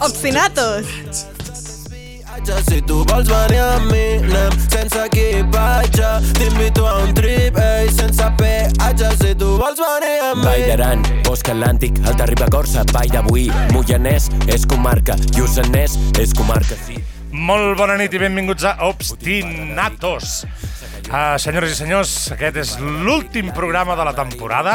Obstinatos! Si tu vols venir amb mi, anem sense equipatge T'invito a un trip, ei, sense peatge Si tu vols venir amb mi Vall d'Aran, Bosc Atlàntic, Alta Ribagorça, Vall d'Avui, Moianès, és comarca, Lluçanès, és comarca, sí. Molt bona nit i benvinguts a Obstinatos. Uh, senyores i senyors, aquest és l'últim programa de la temporada.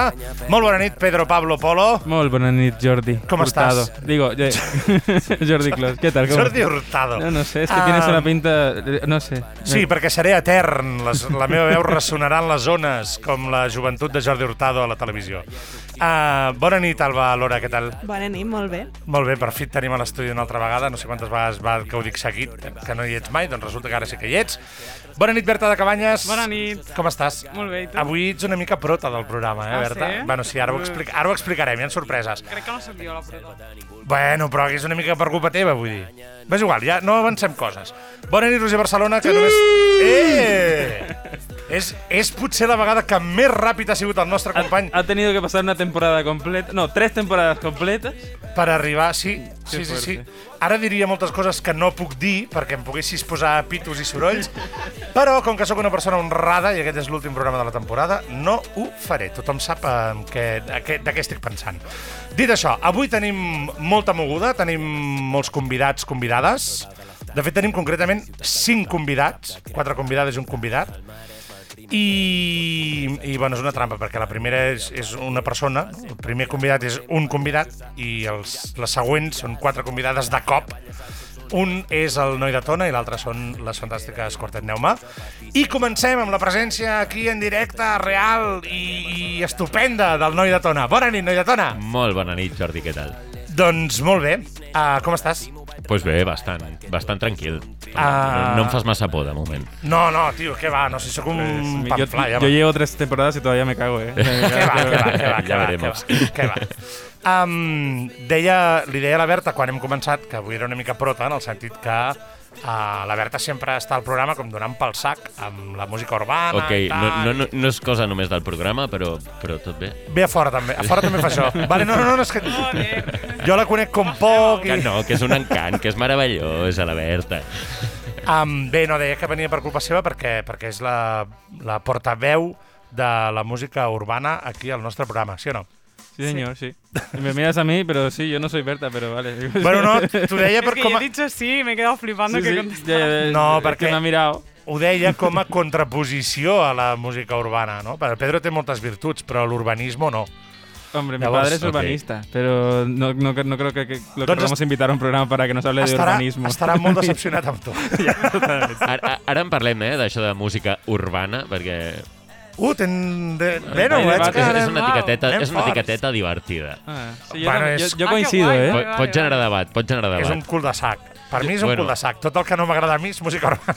Molt bona nit, Pedro Pablo Polo. Molt bona nit, Jordi. Com Hurtado. estàs? Digo, eh, Jordi Clos. ¿Qué tal? ¿Cómo Jordi? Hurtado. No, no sé, es que Ah, tienes una pinta... No sé. Sí, perquè seré etern. Les, la meva veu ressonarà en les zones com la joventut de Jordi Hurtado a la televisió. Uh, bona nit, Alba Lora, què tal? Bona nit, molt bé. Molt bé, per fi et tenim a l'estudi una altra vegada. No sé quantes vegades va que ho dic seguit, que no hi ets mai, doncs resulta que ara sí que hi ets. Bona nit, Berta de Cabanyes. Bona nit. Com estàs? Molt bé, i tu? Avui ets una mica prota del programa, eh, Ah, Berta? sí? Bueno, sí, ara ho, explica, ara ho explicarem, hi ha sorpreses. Crec que no sóc jo la prota. Bueno, però que és una mica per culpa teva, vull dir. És igual, ja no avancem coses. Bona nit, Roger Barcelona, que només... Eh! És, és potser la vegada que més ràpid ha sigut el nostre company Ha tenido que pasar una temporada completa... No, tres temporadas completas. per arribar... Sí, sí, Que sí, sí. Ara diria moltes coses que no puc dir perquè em poguessis posar pitos i sorolls, però com que sóc una persona honrada i aquest és l'últim programa de la temporada, no ho faré. Tothom sap eh, que, de, què, de què estic pensant. Dit això, avui tenim molta moguda, tenim molts convidats, convidades. De fet, tenim concretament cinc convidats, quatre convidades i un convidat. I, i bueno, és una trampa, perquè la primera és, és una persona, el primer convidat és un convidat i els, les següents són quatre convidades de cop. Un és el Noi de Tona i l'altre són les fantàstiques Quartet Neuma. I comencem amb la presència aquí en directe, real i, i estupenda del Noi de Tona. Bona nit, Noi de Tona! Molt bona nit, Jordi, què tal? Doncs molt bé. Uh, com estàs? Pues bé, bastant, bastant tranquil. Ah. No, no em fas massa por, de moment. No, no, tio, què va? No sé, sóc un Yo, panfla, yo va. llevo tres temporadas y todavía me cago, ¿eh? Què va, què va, què va, què va, veremos. Què va, què va. Um, deia, li deia a la Berta quan hem començat que avui era una mica prota en el sentit que uh, la Berta sempre està al programa com donant pel sac amb la música urbana Ok, i no, no, no, no és cosa només del programa, però, però tot bé. Ve a fora també, a fora també fa això. Vale, no, no, no, és que jo la conec com poc Que i... no, que és un encant, que és meravellós, a la Berta. Um, bé, no, deia que venia per culpa seva perquè, perquè és la, la portaveu de la música urbana aquí al nostre programa, sí o no? Sí, señor, sí. Y Me miras a mí, pero sí, yo no soy Berta, pero vale. Bueno, no, t'ho deia Es per que com he dicho sí me he quedado flipando Sí, que sí, contestas. ya, ya, ya, No, perquè- que me ha mirado. ho deia com a contraposició a la música urbana, no? Perquè Pedro té moltes virtuts, però l'urbanisme no. Hombre, mi Llavors, padre es urbanista, pero no, no, no creo que, que lo Doncs queramos invitar a un programa para que nos hable de Estarà, urbanismo. estarà molt decepcionat amb tu. Ara, ara en parlem, eh, d'això de música urbana, perquè Uh, ten... De... Bé, no, és, és, una etiqueteta, és una etiqueta divertida. Ah, sí, yo, Bueno, yo Ah, qué coincido, ¿eh? Pot, pot generar vale. debat, pot generar És debat. un cul de sac. Per mi és un Bueno. cul de sac. Tot el que no m'agrada a mi és música urbana.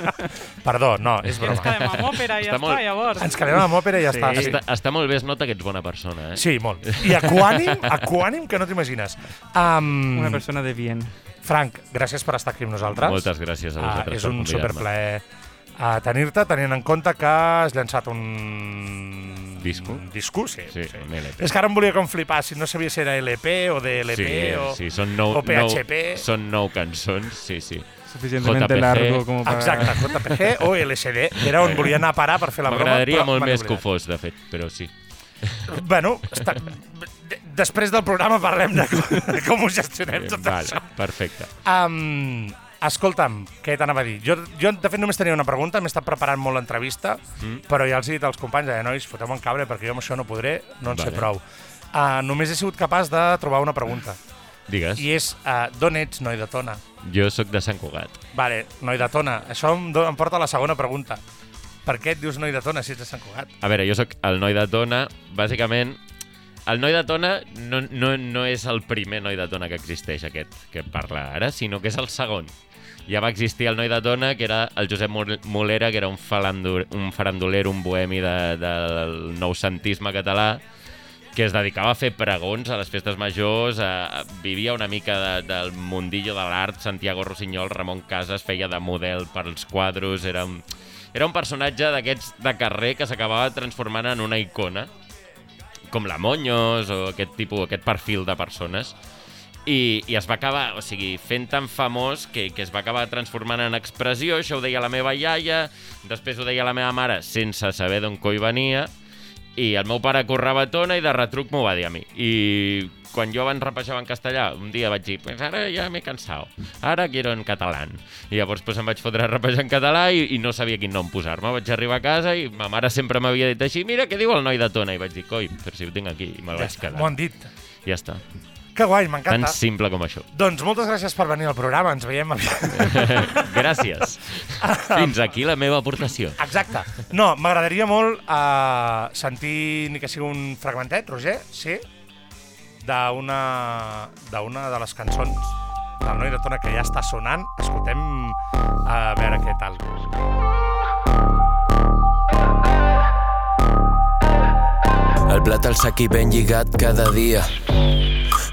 Perdó, no, és Que ens broma. quedem amb òpera i ja Està molt- està, llavors. Ens quedem amb òpera i ja està. Sí. Està, està molt bé, es nota que ets bona persona, eh? sí, molt. I equànim, equànim que no t'imagines. Um, Una persona de bien. Frank, gràcies per estar aquí amb nosaltres. Moltes gràcies a Ah, vosaltres és per un superplaer a tenir-te, tenint en compte que has llançat un... Disco? Un disco, sí. Sí, un LP. És que ara em volia com flipar, si no sabia si era LP o DLP Sí, o... sí, són nou, o PHP. nou, són nou cançons, sí, sí. Suficientemente JPG. largo como para... Exacte, JPG o LCD, era on volia anar a parar per fer la broma. M'agradaria molt més que ho fos, de fet, però sí. Bueno, està... de- després del programa parlem de com, de com ho gestionem tot Vale, això. perfecte. Um, escolta'm, què t'anava a dir? Jo, jo, de fet, només tenia una pregunta, m'he estat preparant molt l'entrevista, mm. però ja els he dit als companys, eh, nois, foteu en cabre, perquè jo amb això no podré, no en sé Vale. prou. Uh, només he sigut capaç de trobar una pregunta, Digues, i és, uh, d'on ets, noi de Tona? jo sóc de Sant Cugat. Vale, noi de Tona. Això em, do- em porta a la segona pregunta. Per què et dius noi de Tona si ets de Sant Cugat? A veure, jo sóc el noi de Tona, bàsicament... El noi de Tona no, no, no és el primer noi de Tona que existeix, aquest que parla ara, sinó que és el segon. Ja va existir el noi de Tona, que era el Josep Mol- Molera, que era un, falandur, un farandolero, un bohemi de, del noucentisme català, que es dedicava a fer pregons a les festes majors, a, a, vivia una mica de, del mundillo de l'art, Santiago Rossinyol, Ramon Casas feia de model per als quadros, era un, era un personatge d'aquests de carrer que s'acabava transformant en una icona, com la Moños o aquest tipus, aquest perfil de persones i, i es va acabar, o sigui, fent tan famós que, que es va acabar transformant en expressió, això ho deia la meva iaia, després ho deia la meva mare sense saber d'on coi venia, i el meu pare correva tona i de retruc m'ho va dir a mi. I quan jo abans rapejava en castellà, un dia vaig dir, pues ara ja m'he cansat, ara quiero en català. I llavors pues, em vaig fotre a rapejar en català i, i no sabia quin nom posar-me. Vaig arribar a casa i ma mare sempre m'havia dit així, mira què diu el noi de tona. I vaig dir, coi, però si ho tinc aquí, i me'l vaig quedar. M'ho han dit. Ja està. Que guai, Tan m'encanta. simple com això. Doncs moltes gràcies per venir al programa, ens veiem aviat. Gràcies. Fins aquí la meva aportació. Exacte. No, m'agradaria molt uh, sentir ni que sigui un fragmentet, Roger, sí, d'una d'una de les cançons del Noi de Tona que ja està sonant. Escoltem a veure què tal. El plat al sac i ben lligat cada dia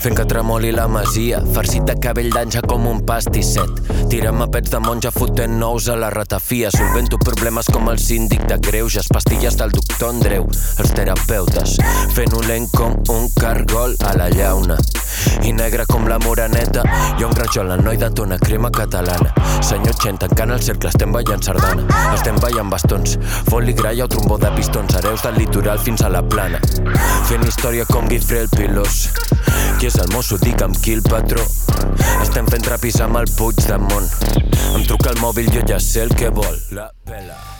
fent que tremoli la masia. Farcit de cabell d'anja com un pastisset. Tirem a pets de monja fotent nous a la ratafia. Solvento problemes com el síndic de greuges. Pastilles del doctor Andreu els terapeutes. Fent-ho lent com un cargol a la llauna. I negre com la moraneta i un rajol el noi de tona crema catalana. Senyor Chen tancant el cercle estem ballant sardana. Estem ballant bastons. Foli graia o trombó de pistons. Hereus del litoral fins a la plana. Fent història com Guifré el Pilós. Qui és el mosso, digue'm qui el patró. Estem fent trapis amb el Puigdemont. Em truca el mòbil, jo ja sé el que vol. La Aquí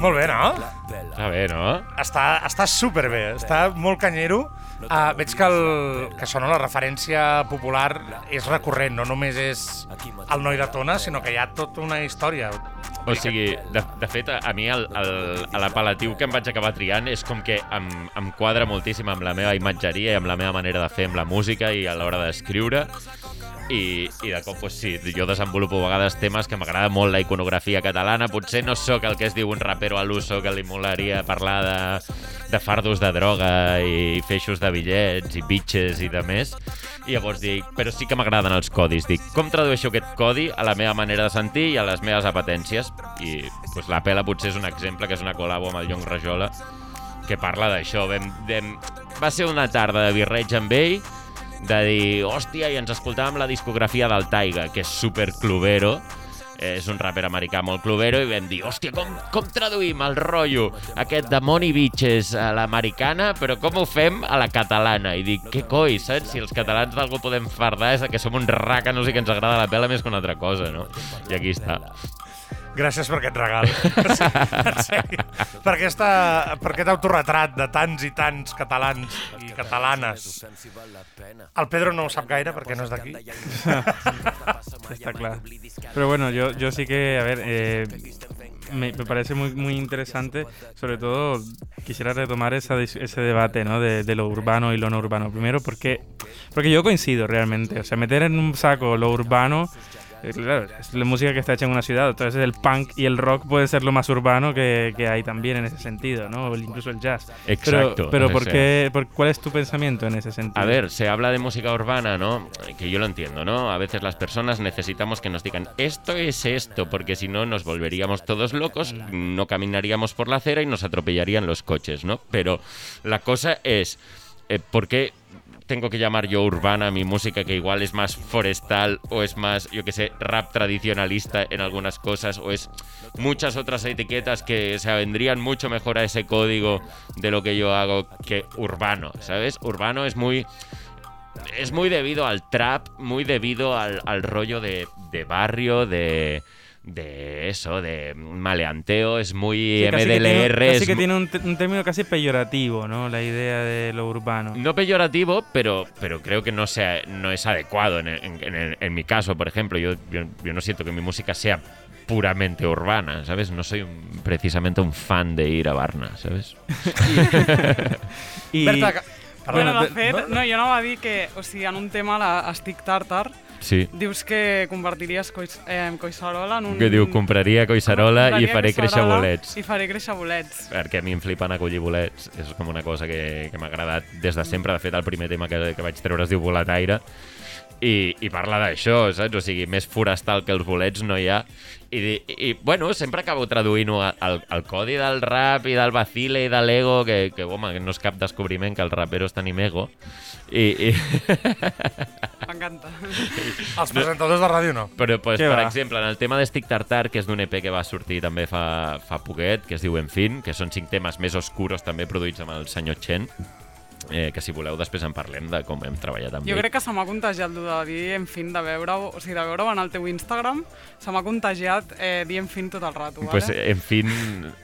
Molt bé, no? Està bé, no? Està, està superbé, està molt canyero. Uh, veig que, el, que això, no, la referència popular és recurrent, no només és el noi de Tona, sinó que hi ha tota una història. O sigui, de, de fet, a mi el- el- l'apel·latiu que em vaig acabar triant és com que em, em quadra moltíssim amb la meva imatgeria i amb la meva manera de fer amb la música i a l'hora d'escriure. I, I de cop, pues, sí, jo desenvolupo a vegades temes que m'agrada molt la iconografia catalana. Potser no sóc el que es diu un rapero a l'uso que li molaria parlar de, de fardos de droga i feixos de bitllets i bitches i de més. I llavors dic, però sí que m'agraden els codis. Dic, com tradueixo aquest codi a la meva manera de sentir i a les meves apetències? I pues, la pela potser és un exemple, que és una col·labo amb el Llong Rajola, que parla d'això. Va ser una tarda de birreig amb ell, de dir, hòstia, i ens escoltàvem la discografia del Taiga, que és super clubero, és un raper americà molt clubero, i vam dir, hòstia, com, com traduïm el rotllo aquest de Money Bitches a l'americana, però com ho fem a la catalana? I dic, què coi, saps? Si els catalans d'algú podem fardar és que som uns ràcanos i que ens agrada la pela més que una altra cosa, no? I aquí està. Gràcies per aquest regal. Sí, en sèrio. per, aquesta, per aquest autoretrat de tants i tants catalans i catalanes. El Pedro no ho sap gaire perquè no és d'aquí. Está claro. Pero bueno, yo, yo sí que, a ver, eh, me, me parece muy, muy interesante. Sobre todo, quisiera retomar esa, ese debate ¿no? de, de lo urbano y lo no urbano. Primero, porque, porque yo coincido realmente. O sea, meter en un saco lo urbano. Eh, Claro, es la música que está hecha en una ciudad, entonces el punk y el rock puede ser lo más urbano que, que hay también en ese sentido, ¿no? O incluso el jazz. Exacto, Pero, pero ¿por qué, por- ¿cuál es tu pensamiento en ese sentido? A ver, se habla de música urbana, ¿no? Que yo lo entiendo, ¿no? A veces las personas necesitamos que nos digan esto es esto, porque si no nos volveríamos todos locos, no caminaríamos por la acera y nos atropellarían los coches, ¿no? Pero la cosa es, eh, ¿por qué tengo que llamar yo urbana mi música que igual es más forestal o es más, yo que sé, rap tradicionalista en algunas cosas o es muchas otras etiquetas que se vendrían mucho mejor a ese código de lo que yo hago que urbano, ¿sabes? Urbano es muy es muy debido al trap, muy debido al, al rollo de, de barrio, de, de eso, de maleanteo, es muy Sí, casi que tiene- MDLR. Casi es que tiene un, término casi peyorativo, ¿no? La idea de lo urbano. No peyorativo, pero, pero creo que no, sea, no es adecuado en, en- en- en mi caso, por ejemplo. Yo, yo, yo no siento que mi música sea puramente urbana, ¿sabes? No soy un- precisamente un fan de ir a Barna, ¿sabes? Y, Berta, que- Bueno, de fet, no? no, jo anava a dir que, o sigui, en un tema, la Estic Tartar, Sí. dius que convertiries Cois, eh, Coixarola en un... Que diu, compraria Coixarola i Compraria faré créixer bolets. I faré créixer bolets. perquè a mi em flipen acollir bolets. És com una cosa que, que m'ha agradat des de sempre. De fet, el primer tema que, que vaig treure es diu Boletaire. I, i parla d'això, saps? O sigui, més forestal que els bolets no hi ha. I, i, i bueno, sempre acabo traduint-ho al, al codi del rap i del vacile i de l'ego, que, que, home, que no és cap descobriment que els raperos tenim ego. I, i... M'encanta. Els presentadors de ràdio no. Però, pues, Què per va? exemple, en el tema d'Estic Tartar, que és d'un EP que va sortir també fa, fa poquet, que es diu En fin, que són cinc temes més oscuros també produïts amb el senyor Chen, eh, que si voleu després en parlem de com hem treballat amb Jo ell. crec que se m'ha contagiat el de dir en fin, de veure-ho, o sigui, de veure-ho en el teu Instagram, se m'ha contagiat eh, dir en fin tot el rato, vale? Pues, en fin,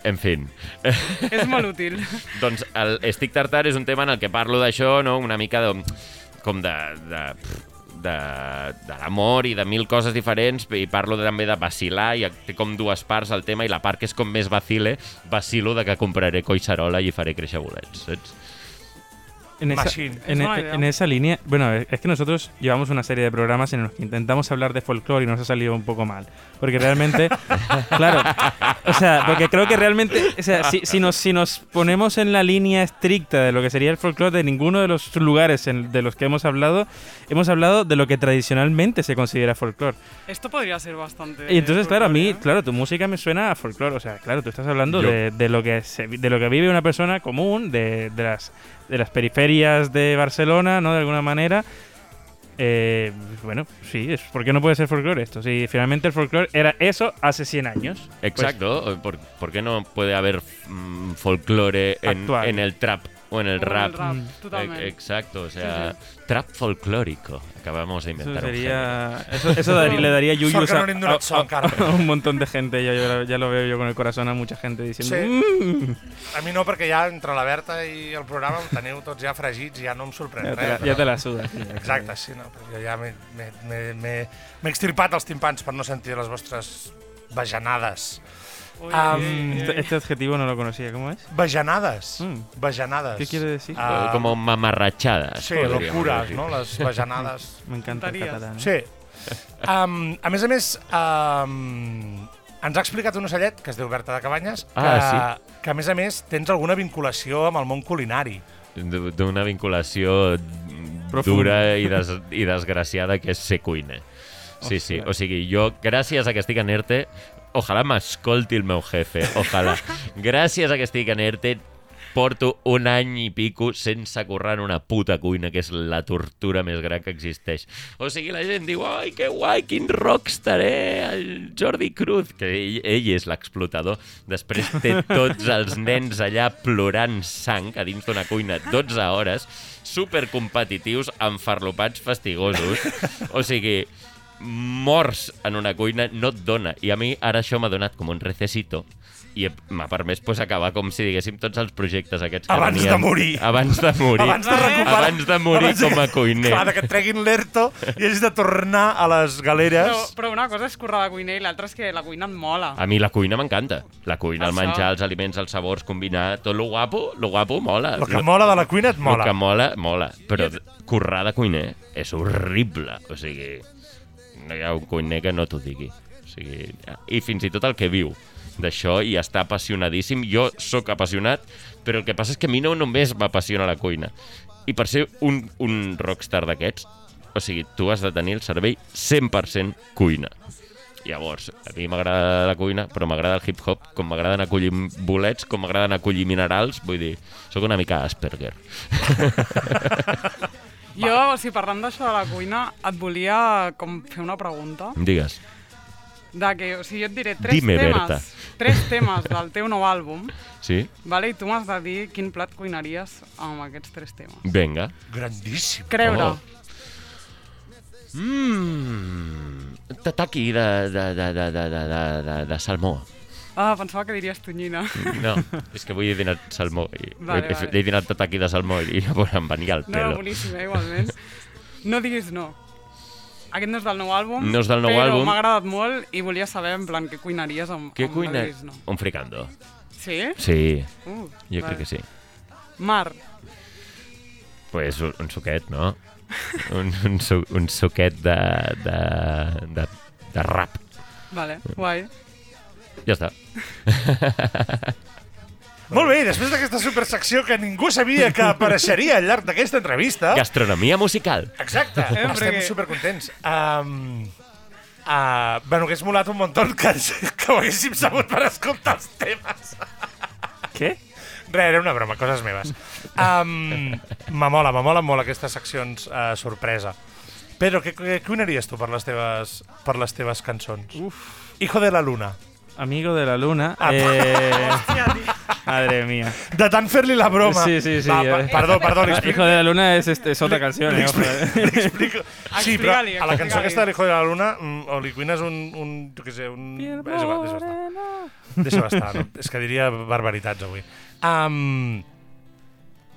en fin. És molt útil. doncs el Estic Tartar és un tema en el que parlo d'això, no? una mica de, com de, de, de, de l'amor i de mil coses diferents i parlo també de vacilar i té com dues parts el tema i la part que és com més vacile vacilo de que compraré coixarola i faré créixer bolets, saps? En esa, Machine. en, Es buena e- en esa línea, bueno, es que nosotros llevamos una serie de programas en los que intentamos hablar de folclore y nos ha salido un poco mal. Porque realmente, claro, o sea, porque creo que realmente, o sea, si, si nos, si nos ponemos en la línea estricta de lo que sería el folclore de ninguno de los lugares en- de los que hemos hablado, hemos hablado de lo que tradicionalmente se considera folclore. Esto podría ser bastante... Y entonces, claro, a mí, ¿eh? claro, tu música me suena a folclore. O sea, claro, tú estás hablando de, de lo que se- de lo que vive una persona común, de, de las, de las periferias de Barcelona, ¿no? De alguna manera. Eh, bueno, sí, es, ¿por qué no puede ser folclore esto? Si finalmente el folclore era eso hace 100 años. Pues, Exacto, ¿Por, por qué no puede haber mm, folclore en, Actual. en el trap o en el O en rap? el rap, Mm. E- Exacto, o sea, trap folclórico. Acabamos de eso inventar un. Eso, eso daría- le daría yuyos a, a- un montón de gente. Ya, yo- ya lo veo yo con el corazón a mucha gente diciendo. Sí. "Mm". A mi no, perquè ja entre la Berta i el programa em teniu tots ja fregits i ja no em sorprèn Ya te, res. però- te la suda. sí, Exacte, sí, no, però jo ja m'he- extirpat els timpans per no sentir les vostres. Uy, uy, uy, Este, adjetivo no lo conocía. ¿Cómo es? Bajanades. Mm. Bajanades. ¿Qué quiere decir? Ah, Como mamarrachadas. Sí, locuras, no? Les bajanades. Me encanta el catalán. ¿eh? Sí. Um, a més a més, um, ens ha explicat un ocellet, que es diu Berta de Cabanyes, que, Ah, que a més a més tens alguna vinculació amb el món culinari. D'una vinculació Profunda. dura i, des, i desgraciada que és ser cuiner. Sí, sí. O sigui, jo, gràcies a que estic en ERTE, ojalà m'escolti el meu jefe, ojalà. gràcies a que estic en ERTE, porto un any i pico sense currar en una puta cuina, que és la tortura més gran que existeix. O sigui, la gent diu, ai, que guai, quin rockstar, eh, el Jordi Cruz, que ell, ell és l'explotador. Després té tots els nens allà plorant sang a dins d'una cuina 12 hores, supercompetitius, enfarlopats fastigosos. O sigui, morts en una cuina no et dona. I a mi ara això m'ha donat com un recesito i m'ha permès pues, acabar com si diguéssim tots els projectes aquests que Abans de venien- morir. abans de morir Abans de recuperar... abans de morir abans de- com a cuiner Clar, que et treguin l'ERTO i hagis de tornar a les galeres. Però, però una cosa és currar la cuina i l'altra és que la cuina et mola. a mi la cuina m'encanta la cuina, el menjar, els aliments, els sabors combinar, tot lo guapo, lo guapo mola El que mola de la cuina et mola. El que mola, mola. Però currar de cuiner és horrible. O sigui, no hi ha un cuiner que no t'ho digui. O sigui, I fins i tot el que viu d'això i està apassionadíssim. Jo sóc apassionat, però el que passa és que a mi no només m'apassiona la cuina. I per ser un, un rockstar d'aquests, o sigui, tu has de tenir el cervell 100% cuina. Llavors, a mi m'agrada la cuina, però m'agrada el hip-hop, com m'agraden acollir bolets, com m'agraden acollir minerals, vull dir, sóc una mica Asperger. Jo, sigui, parlant d'això de la cuina, et volia com fer una pregunta. Digues. De que, o sigui, jo et diré tres Dime, temes, Berta. tres temes del teu nou àlbum, Sí? vale? i tu m'has de dir quin plat cuinaries amb aquests tres temes. Vinga. Grandíssim. Creure. Oh. Mmm... Tataki de, de, de, de, de, de, de, de, de salmó. Ah, pensava que diries tonyina. No, és que avui he dinat salmó. I, Vale, he, vale. he dinat tataki de salmó i llavors em venia el No, no, pelo. boníssim, eh, igualment. No diguis no. Aquest no és del nou àlbum, No és del nou però àlbum. m'ha agradat molt i volia saber, en plan, què cuinaries amb, Què amb cuina? no. Un fricando. Sí? Sí, Uh, jo crec que sí. Mar. Pues un, un suquet, no? Un, un, su, un suquet de, de, de, de rap. Vale, guai. Ja està. Molt bé, després d'aquesta supersecció que ningú sabia que apareixeria al llarg d'aquesta entrevista... Gastronomia musical. Exacte, Eh, estem perquè- supercontents. Um, uh, bueno, hagués molat un munt que, que ho haguéssim sabut per escoltar els temes. Què? Res, era una broma, coses meves. Um, m'amola, m'amola molt aquestes seccions uh, sorpresa. Pedro, què, què, què unaries tu per les teves, per les teves cançons? Uf. Hijo de la luna. Amigo de la luna. Ah, Eh, madre mía. De tant fer-li la broma. Sí, sí, sí, Va, eh. perdó, perdó, Hijo de la luna es, este, es otra canción. eh, eh. Explico. Sí, però a la cançó aquesta de l'Hijo de la Luna mm, o li cuines un... un jo què sé, un... És igual, deixa estar. Deixa estar, no? És que diria barbaritats avui. Um,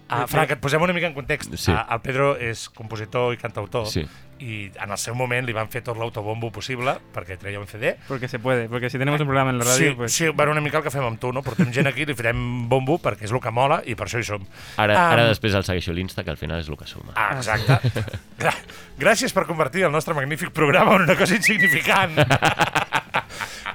uh, Frank, et posem una mica en context. Sí. Uh, el Pedro és compositor i cantautor Sí. i en el seu moment li van fer tot l'autobombo possible perquè treia un CD. Porque se puede, porque si tenemos un programa en la radio, sí, pues... sí, bueno, una mica el que fem amb tu, no? Portem gent aquí, li farem bombo perquè és el que mola i per això hi som. Ara, ara Am, després el segueixo l'Insta, que al final és el que suma. Ah, exacte. Gràcies per convertir el nostre magnífic programa en una cosa insignificant.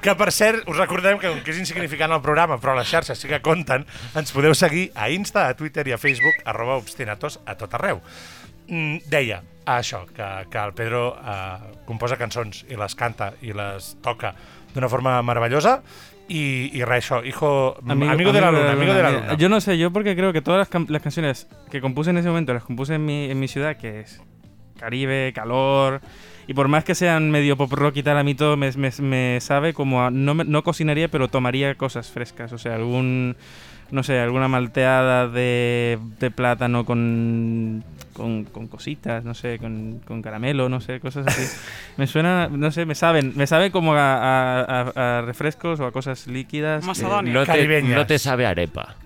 que, per cert, us recordem que, que és insignificant el programa, però les xarxes sí que compten, ens podeu seguir a Insta, a Twitter i a Facebook, arroba obstinatos a tot arreu. Mm, deia això, que, que el Pedro eh, composa cançons i les canta i les toca d'una forma meravellosa y, y això, hijo, amigo, de la luna, amigo de la luna. Yo no sé, yo porque creo que todas las, cam- las canciones que compuse en ese momento las compuse en mi, en mi ciudad, que es Caribe, calor. Y por más que sean medio pop rock y tal, a mí todo me, me- me sabe como a- no, me- no cocinaría, pero tomaría cosas frescas. O sea, algún, no sé, alguna malteada de, de plátano con, con, con cositas, no sé, con, con caramelo, no sé, cosas así. me suena, no sé, me saben, me sabe como a, a- refrescos o a cosas líquidas. No te, Caribeñas. no te sabe arepa.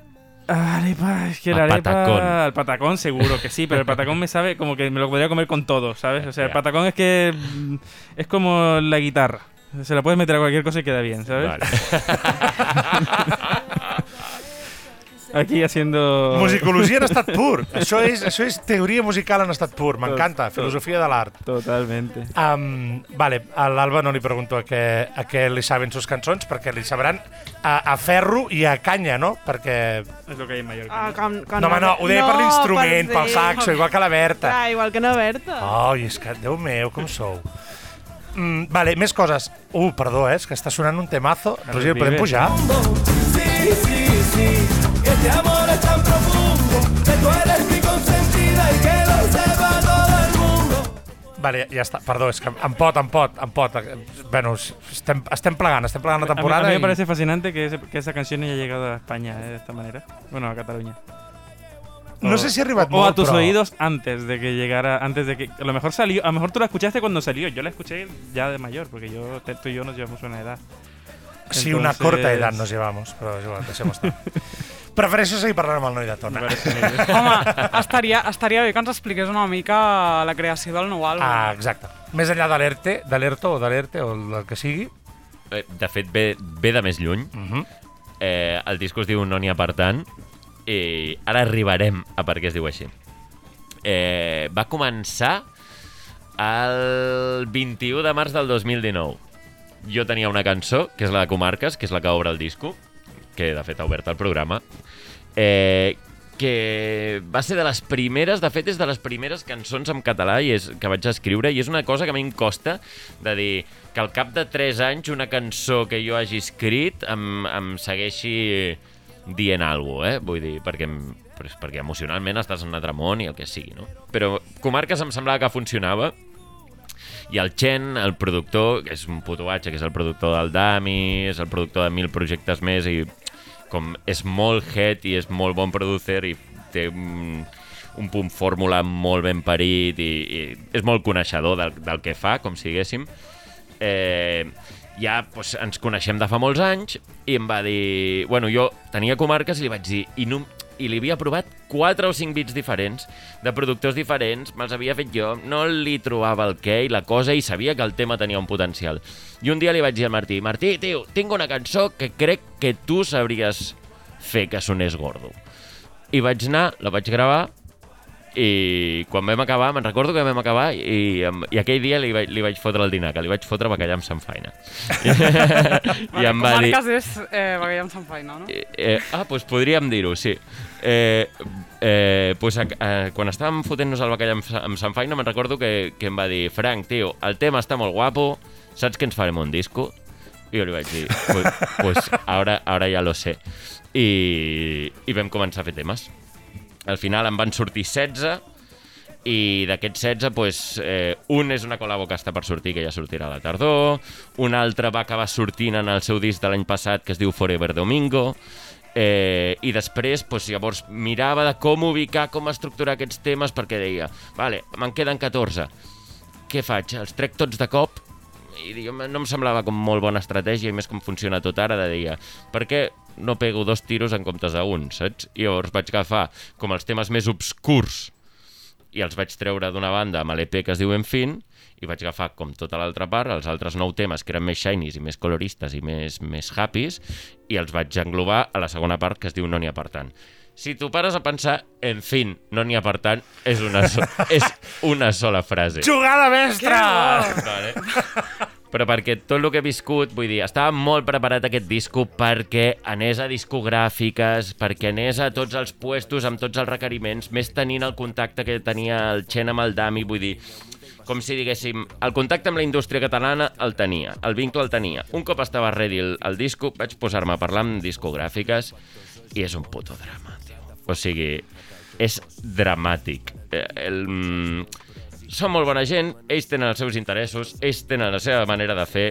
Arepa, es que Al la arepa. patacón. Al patacón seguro que sí, pero el patacón me sabe como que me lo podría comer con todo, ¿sabes? O sea, el patacón es que. Es como la guitarra. Se la puedes meter a cualquier cosa y queda bien, ¿sabes? Vale. Aquí haciendo. Musicologia en estat pur. Això és, això és teoria musical en estat pur. M'encanta, filosofia de l'art. Totalmente. Um, vale, a l'Alba no li pregunto a què, a què li saben sus cançons, perquè li sabran a, a ferro i a canya, no? Perquè... Es lo que hay en Mallorca. Ah, com, com No, home, no, ho deia per l'instrument, pel saxo, igual que la Berta. Ah, igual que na Berta. Ai, és que, Déu meu, com sou. Mm, vale, més coses. Uh, perdó, eh, és que està sonant un temazo. Roger, el podem pujar? Sí, sí, sí, este amor es tan profundo, que tú eres mi consentida y que lo sepa todo el mundo. Vale, ja està. Perdó, és que em pot, em pot, em pot. Bueno, estem, estem plegant, estem plegant la A mí, a temporada mí me parece fascinante que, ese- que esa canción haya llegado a España eh, de esta manera. Bueno, a Cataluña. No sé si ha arribat O molt, a tus però... oídos antes de que llegara, antes de que a lo mejor salió, a lo mejor tú la escuchaste cuando salió. Yo la escuché ya de mayor, porque yo, te- tú y yo nos llevamos una edad. Sí, una Entonces- corta edat nos llevamos, però és igual, deixem estar. Prefereixo seguir parlant amb el noi de Tona. Home, estaria, estaria bé que ens expliqués una mica la creació del nou àlbum. Ah, exacte. Més enllà de l'ERTE, de l'ERTO o de l'ERTE o el que sigui. Eh, De fet, ve, ve de més lluny. Uh -huh. Eh, el disc es diu No n'hi ha per tant i ara arribarem a per què es diu així. Eh, va començar el 21 de març del 2019. Jo tenia una cançó, que és la de Comarques, que és la que obre el disco, que de fet ha obert el programa, eh, que va ser de les primeres, de fet és de les primeres cançons en català i és, que vaig escriure i és una cosa que a mi em costa de dir que al cap de 3 anys una cançó que jo hagi escrit em, em segueixi dient alguna cosa, eh? Vull dir, perquè, perquè emocionalment estàs en un altre món i el que sigui, no? Però Comarques em semblava que funcionava i el Chen, el productor, que és un puto atxa, que és el productor del Dami, és el productor de mil projectes més i com és molt head i és molt bon producer i té un, un punt fórmula molt ben parit i, i és molt coneixedor del, del que fa, com si diguéssim. Eh, ja doncs, ens coneixem de fa molts anys i em va dir... Bueno, jo tenia comarques i li vaig dir... I, no, i li havia provat 4 o 5 bits diferents de productors diferents, me'ls havia fet jo, no li trobava el què i la cosa i sabia que el tema tenia un potencial. I un dia li vaig dir al Martí, Martí, tio, tinc una cançó que crec que tu sabries fer que sonés gordo. I vaig anar, la vaig gravar I quan vam acabar, me'n recordo que vam acabar i, i aquell dia li vaig, li vaig fotre el dinar, que li vaig fotre bacallà amb Sant Faina. I em va dir... Comarques és eh, Bagallà amb Sant Faina, no? Eh, eh, ah, doncs podríem dir-ho, sí. Eh, eh, pues, eh, quan estàvem fotent-nos el bacallà amb, amb Sant Faina, me'n recordo que, que em va dir Frank, tio, el tema està molt guapo, saps que ens farem un disco? I jo li vaig dir, pues, pues ahora, ahora ya lo sé. I, I vam començar a fer temes. Al final en van sortir 16, i d'aquests 16, pues, eh, un és una col·labo que està per sortir, que ja sortirà a la tardor, un altre va acabar sortint en el seu disc de l'any passat, que es diu Forever Domingo, eh, i després pues, llavors mirava de com ubicar, com estructurar aquests temes, perquè deia, vale, me'n queden 14, què faig? Els trec tots de cop? I diguem, no em semblava com molt bona estratègia, i més com funciona tot ara, de dir, per què no pego dos tiros en comptes d'un, saps? I llavors vaig agafar com els temes més obscurs i els vaig treure d'una banda amb l'EP que es diu Enfin i vaig agafar com tota l'altra part, els altres nou temes que eren més shinies i més coloristes i més, més happies i els vaig englobar a la segona part que es diu No n'hi ha per tant. Si tu pares a pensar, en fin, no n'hi ha per tant, és una, so és una sola frase. Jugada mestra! Vale. Però perquè tot el que he viscut, vull dir, estava molt preparat aquest disco perquè anés a discogràfiques, perquè anés a tots els puestos amb tots els requeriments, més tenint el contacte que tenia el Chen amb el Dami, vull dir, com si diguéssim, el contacte amb la indústria catalana el tenia, el vincle el tenia. Un cop estava ready el, el disco, vaig posar-me a parlar amb discogràfiques i és un puto drama, tio. O sigui, és dramàtic. Eh, El, mm, són molt bona gent, ells tenen els seus interessos, ells tenen la seva manera de fer,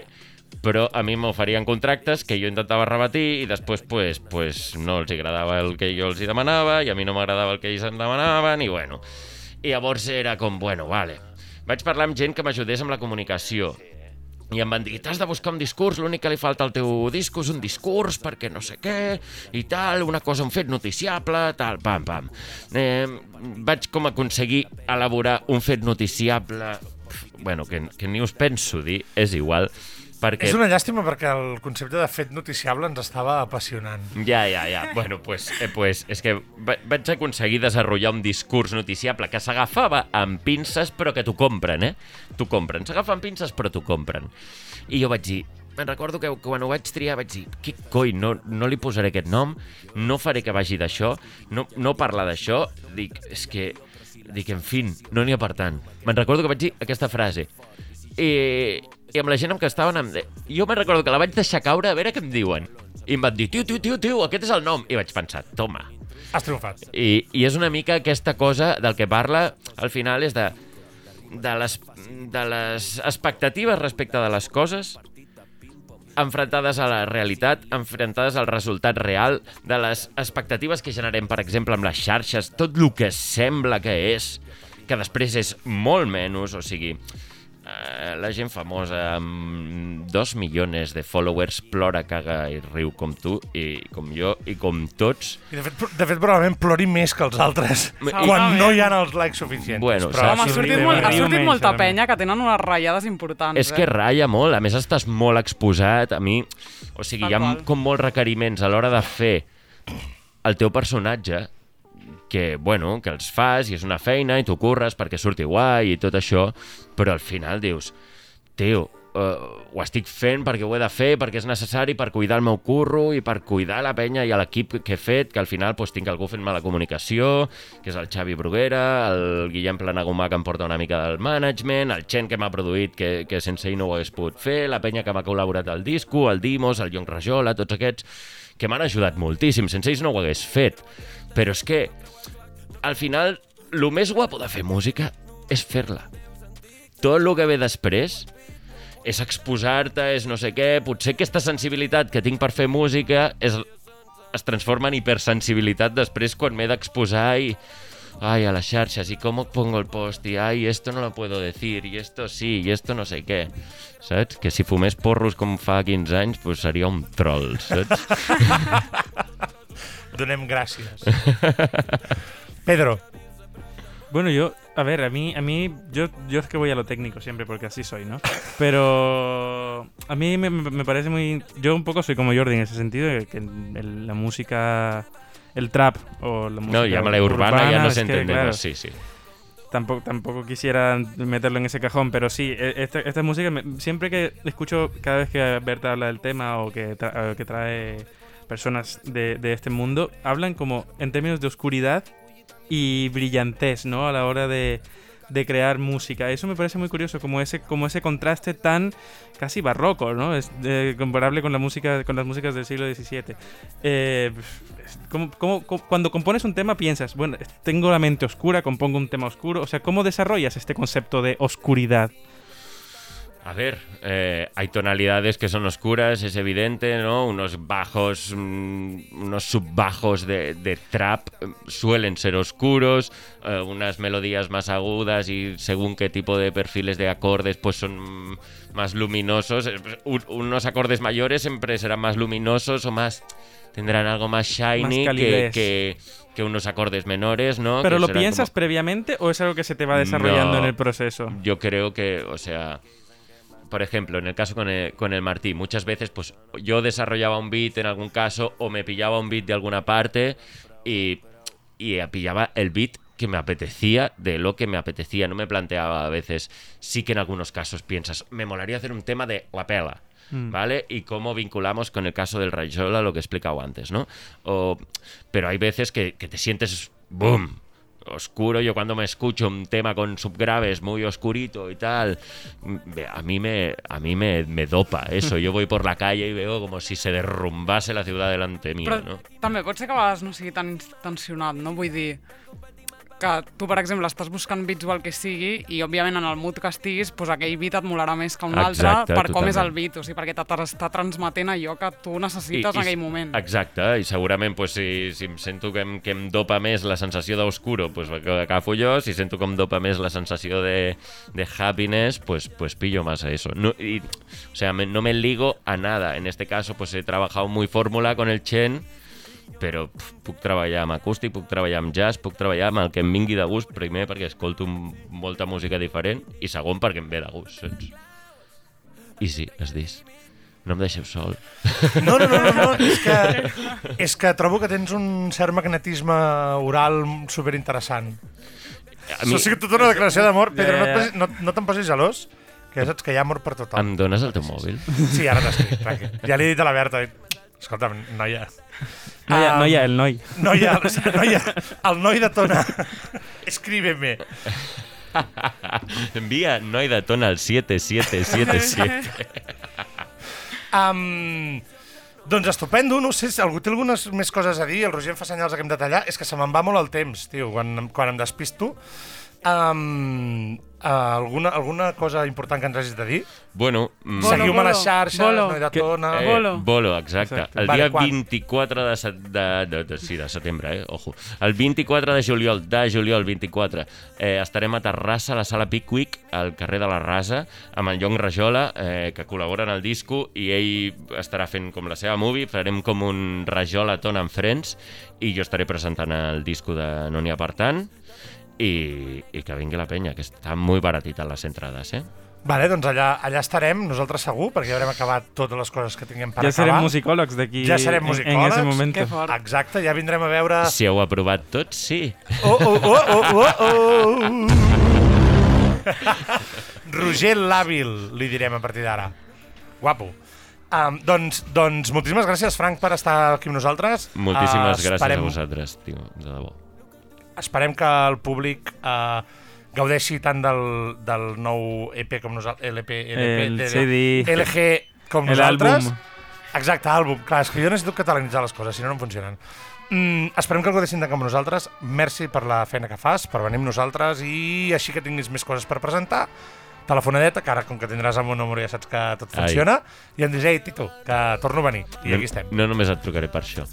però a mi m'oferien contractes que jo intentava rebatir i després pues, pues, no els agradava el que jo els demanava i a mi no m'agradava el que ells em demanaven i bueno. I llavors era com, bueno, vale. Vaig parlar amb gent que m'ajudés amb la comunicació i em van dir, t'has de buscar un discurs, l'únic que li falta al teu disco és un discurs, perquè no sé què, i tal, una cosa, un fet noticiable, tal, pam, pam. Eh, vaig com aconseguir elaborar un fet noticiable, bueno, que, que ni us penso dir, és igual, perquè... És una llàstima perquè el concepte de fet noticiable ens estava apassionant. Ja, ja, ja. Bueno, pues, eh, pues és que va- vaig aconseguir desenvolupar un discurs noticiable que s'agafava amb pinces però que t'ho compren, eh? T'ho compren. S'agafa amb pinces però t'ho compren. I jo vaig dir, me'n recordo que quan ho vaig triar vaig dir, què coi, no, no li posaré aquest nom, no faré que vagi d'això, no, no parlar d'això. Dic, és que... Dic, en fin, no n'hi ha per tant. Me'n recordo que vaig dir aquesta frase. I, i amb la gent amb què estaven... Em... de- Jo me'n recordo que la vaig deixar caure a veure què em diuen. I em van dir, tio, tio, tio, tio, aquest és el nom. I vaig pensar, toma. Has triomfat. I, I és una mica aquesta cosa del que parla, al final, és de, de, les, de les expectatives respecte de les coses enfrontades a la realitat, enfrontades al resultat real, de les expectatives que generem, per exemple, amb les xarxes, tot el que sembla que és, que després és molt menys, o sigui, la gent famosa amb dos milions de followers plora, caga i riu com tu i com jo i com tots. I de fet, de fet probablement plori més que els altres I- quan no hi ha els likes suficients. Bueno, Però Home, ha sortit, molt, ha sortit molta penya que tenen unes ratllades importants. És que eh? ratlla molt, a més estàs molt exposat, a mi... O sigui, Tal hi ha qual. com molts requeriments a l'hora de fer el teu personatge que, bueno, que els fas i és una feina i t'ho curres perquè surti guai i tot això, però al final dius, tio, uh, ho estic fent perquè ho he de fer, perquè és necessari per cuidar el meu curro i per cuidar la penya i l'equip que he fet, que al final pues, tinc algú fent-me la comunicació, que és el Xavi Bruguera, el Guillem Planagumà que em porta una mica del management, el Chen que m'ha produït que, que sense ell no ho hagués pogut fer, la penya que m'ha col·laborat al disco, el Dimos, el Jon Rajola, tots aquests que m'han ajudat moltíssim, sense ells no ho hagués fet. Però és que, al final, el més guapo de fer música és fer-la. Tot el que ve després és exposar-te, és no sé què, potser aquesta sensibilitat que tinc per fer música és, es transforma en hipersensibilitat després quan m'he d'exposar i ay, a las xarxes, y cómo pongo el post, y ay, esto no lo puedo decir, y esto sí, y esto no sé què, saps? Que si fumés porros com fa 15 anys, pues seria un troll, saps? donem gràcies. Pedro, Bueno, yo, a ver, a mí, a mí, yo, yo es que voy a lo técnico siempre porque así soy, ¿no? Pero a mí me, parece muy, yo un poco soy como Jordi en ese sentido, que el- la música, el trap o la música No, llámala urbana, ya nos es que, entendemos, claro, sí, sí. tampoco, tampoco quisiera meterlo en ese cajón, pero sí, e- esta, esta música, me- siempre que escucho, cada vez que Berta habla del tema o que, tra- o que trae personas de, de este mundo, hablan como en términos de oscuridad y brillantez, ¿no? A la hora de, de crear música. Eso me parece muy curioso, como ese, como ese contraste tan casi barroco, ¿no? Es eh, comparable con la música, con las músicas del siglo XVII. Eh, ¿cómo- cómo- cómo- cuando compones un tema piensas, bueno, tengo la mente oscura, compongo un tema oscuro. O sea, ¿cómo desarrollas este concepto de oscuridad? A ver, eh, hay tonalidades que son oscuras, es evidente, ¿no? Unos bajos, mm, unos subbajos de, de trap eh, suelen ser oscuros, eh, unas melodías más agudas y según qué tipo de perfiles de acordes, pues son más luminosos. Un- unos acordes mayores siempre serán más luminosos o más tendrán algo más shiny que, calidez. que, que unos acordes menores, ¿no? ¿Pero Que lo piensas como- previamente o es algo que se te va desarrollando No. en el proceso? yo creo que, o sea, por ejemplo, en el caso con el, con el Martí, muchas veces pues yo desarrollaba un beat en algún caso o me pillaba un beat de alguna parte y, y pillaba el beat que me apetecía de lo que me apetecía. No me planteaba a veces, sí que en algunos casos piensas, me molaría hacer un tema de la pela. ¿Vale? Y cómo vinculamos con el caso del Rayola, lo que he explicado antes, ¿no? O- pero hay veces que, que te sientes ¡boom! Oscuro. Yo cuando me escucho un tema con subgraves muy oscurito y tal, a mí me a mí me, me dopa eso. Yo voy por la calle y veo como si se derrumbase la ciudad delante mío, Però no? també pot ser que a vegades no sigui tan tensionat, no? Vull dir que tu, per exemple, estàs buscant beats o el que sigui i, òbviament, en el mood que estiguis, doncs aquell beat et molarà més que un Exacte, altre per com és el beat, o sigui, perquè t'està transmetent allò que tu necessites en aquell moment. Exacte, i segurament pues, si, si em sento que em, que em dopa més la sensació d'oscuro, pues, que agafo jo, si sento que em dopa més la sensació de, de happiness, pues, pues pillo más a eso. No, y, o sea, me- no me ligo a nada. En este caso, pues he trabajado muy fórmula con el Chen, però pf, puc treballar amb acústic, puc treballar amb jazz, puc treballar amb el que em vingui de gust, primer perquè escolto molta música diferent i segon perquè em ve de gust, saps? I sí, has dit, no em deixeu sol. No, no, no, no, no. És, que, és que trobo que tens un cert magnetisme oral superinteressant. A Això ha sigut tota una declaració d'amor. Pedro, no, posis- no, no te'n posis gelós, que ja saps que hi ha amor per tothom. Em dones el teu mòbil? Sí, ara t'escric, tranqui. Ja li he dit a la Berta, escolta'm, noia, Noia, Um, noia, el noi. noia, noia, el noi de Tona, escríbeme. Envia noi de tona al 7777. Um, doncs estupendo, no sé si algú té algunes més coses a dir, el Roger em fa senyals que hem de tallar, és que se me'n va molt el temps, tio, quan, quan em despisto. Um, uh, alguna, alguna cosa important que ens hagis de dir? bueno, mm, Seguiu-me a les xarxes, bolo. noi de Que- Tona... eh, Bolo. Bolo, exacte. Exacte. El Vale, dia quan? 24 de, set- de, de, de, sí, de setembre, eh? Ojo. El 24 de juliol, de juliol 24, eh, estarem a Terrassa, a la sala Pickwick, al carrer de la Rasa, amb en Llong Rajola, eh, que col·labora en el disco, i ell estarà fent com la seva movie, farem com un Rajola Ton en Friends, i jo estaré presentant el disco de No n'hi ha per tant, i, i que vingui la penya, que està molt baratita les entrades, eh? Vale, doncs allà, allà estarem, nosaltres segur, perquè ja haurem acabat totes les coses que tinguem per Ja serem acabar. musicòlegs d'aquí Ja serem en- en, musicòlegs. ese fort. Exacte, ja vindrem a veure... Si heu aprovat tots, sí. Oh, oh, oh, oh, oh, oh. Roger Làbil, li direm a partir d'ara. Guapo. Um, doncs, doncs moltíssimes gràcies, Frank, per estar aquí amb nosaltres. Moltíssimes Uh, gràcies esperem, a vosaltres, tio, de debò. Esperem que el públic uh, gaudeixi tant del, del nou EP com nosaltres, LP, LP, El CD. LG com El nosaltres. Exacte, àlbum. Clar, és que jo necessito catalanitzar les coses, si no, no funcionen. Mm, esperem que el gaudeixin tant com nosaltres. Merci per la feina que fas, per venir amb nosaltres i així que tinguis més coses per presentar. Telefonadeta, que ara com que tindràs el meu número ja saps que tot Ai. funciona, i em dius, ei, Tito, que torno a venir. I aquí estem. No només et trucaré per això.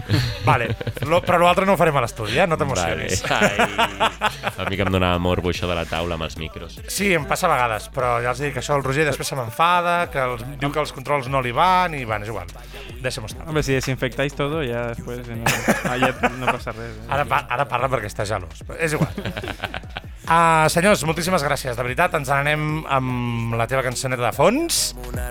Vale, Lo, però l'altre no ho farem a l'estudi, eh? No t'emocionis. Vale. Ai, a mi que em donava morbo això de la taula amb els micros. Sí, em passa a vegades, però ja els dic que això el Roger després se m'enfada, que els, diu que els controls no li van i, bueno, és igual. Deixa'm estar. Hombre, si desinfectáis todo, ya después eh, no, ah, ya no pasa res. eh. Ara, pa ara parla perquè està gelós. És igual. Uh, senyors, moltíssimes gràcies. De veritat, ens n'anem amb la teva cançoneta de fons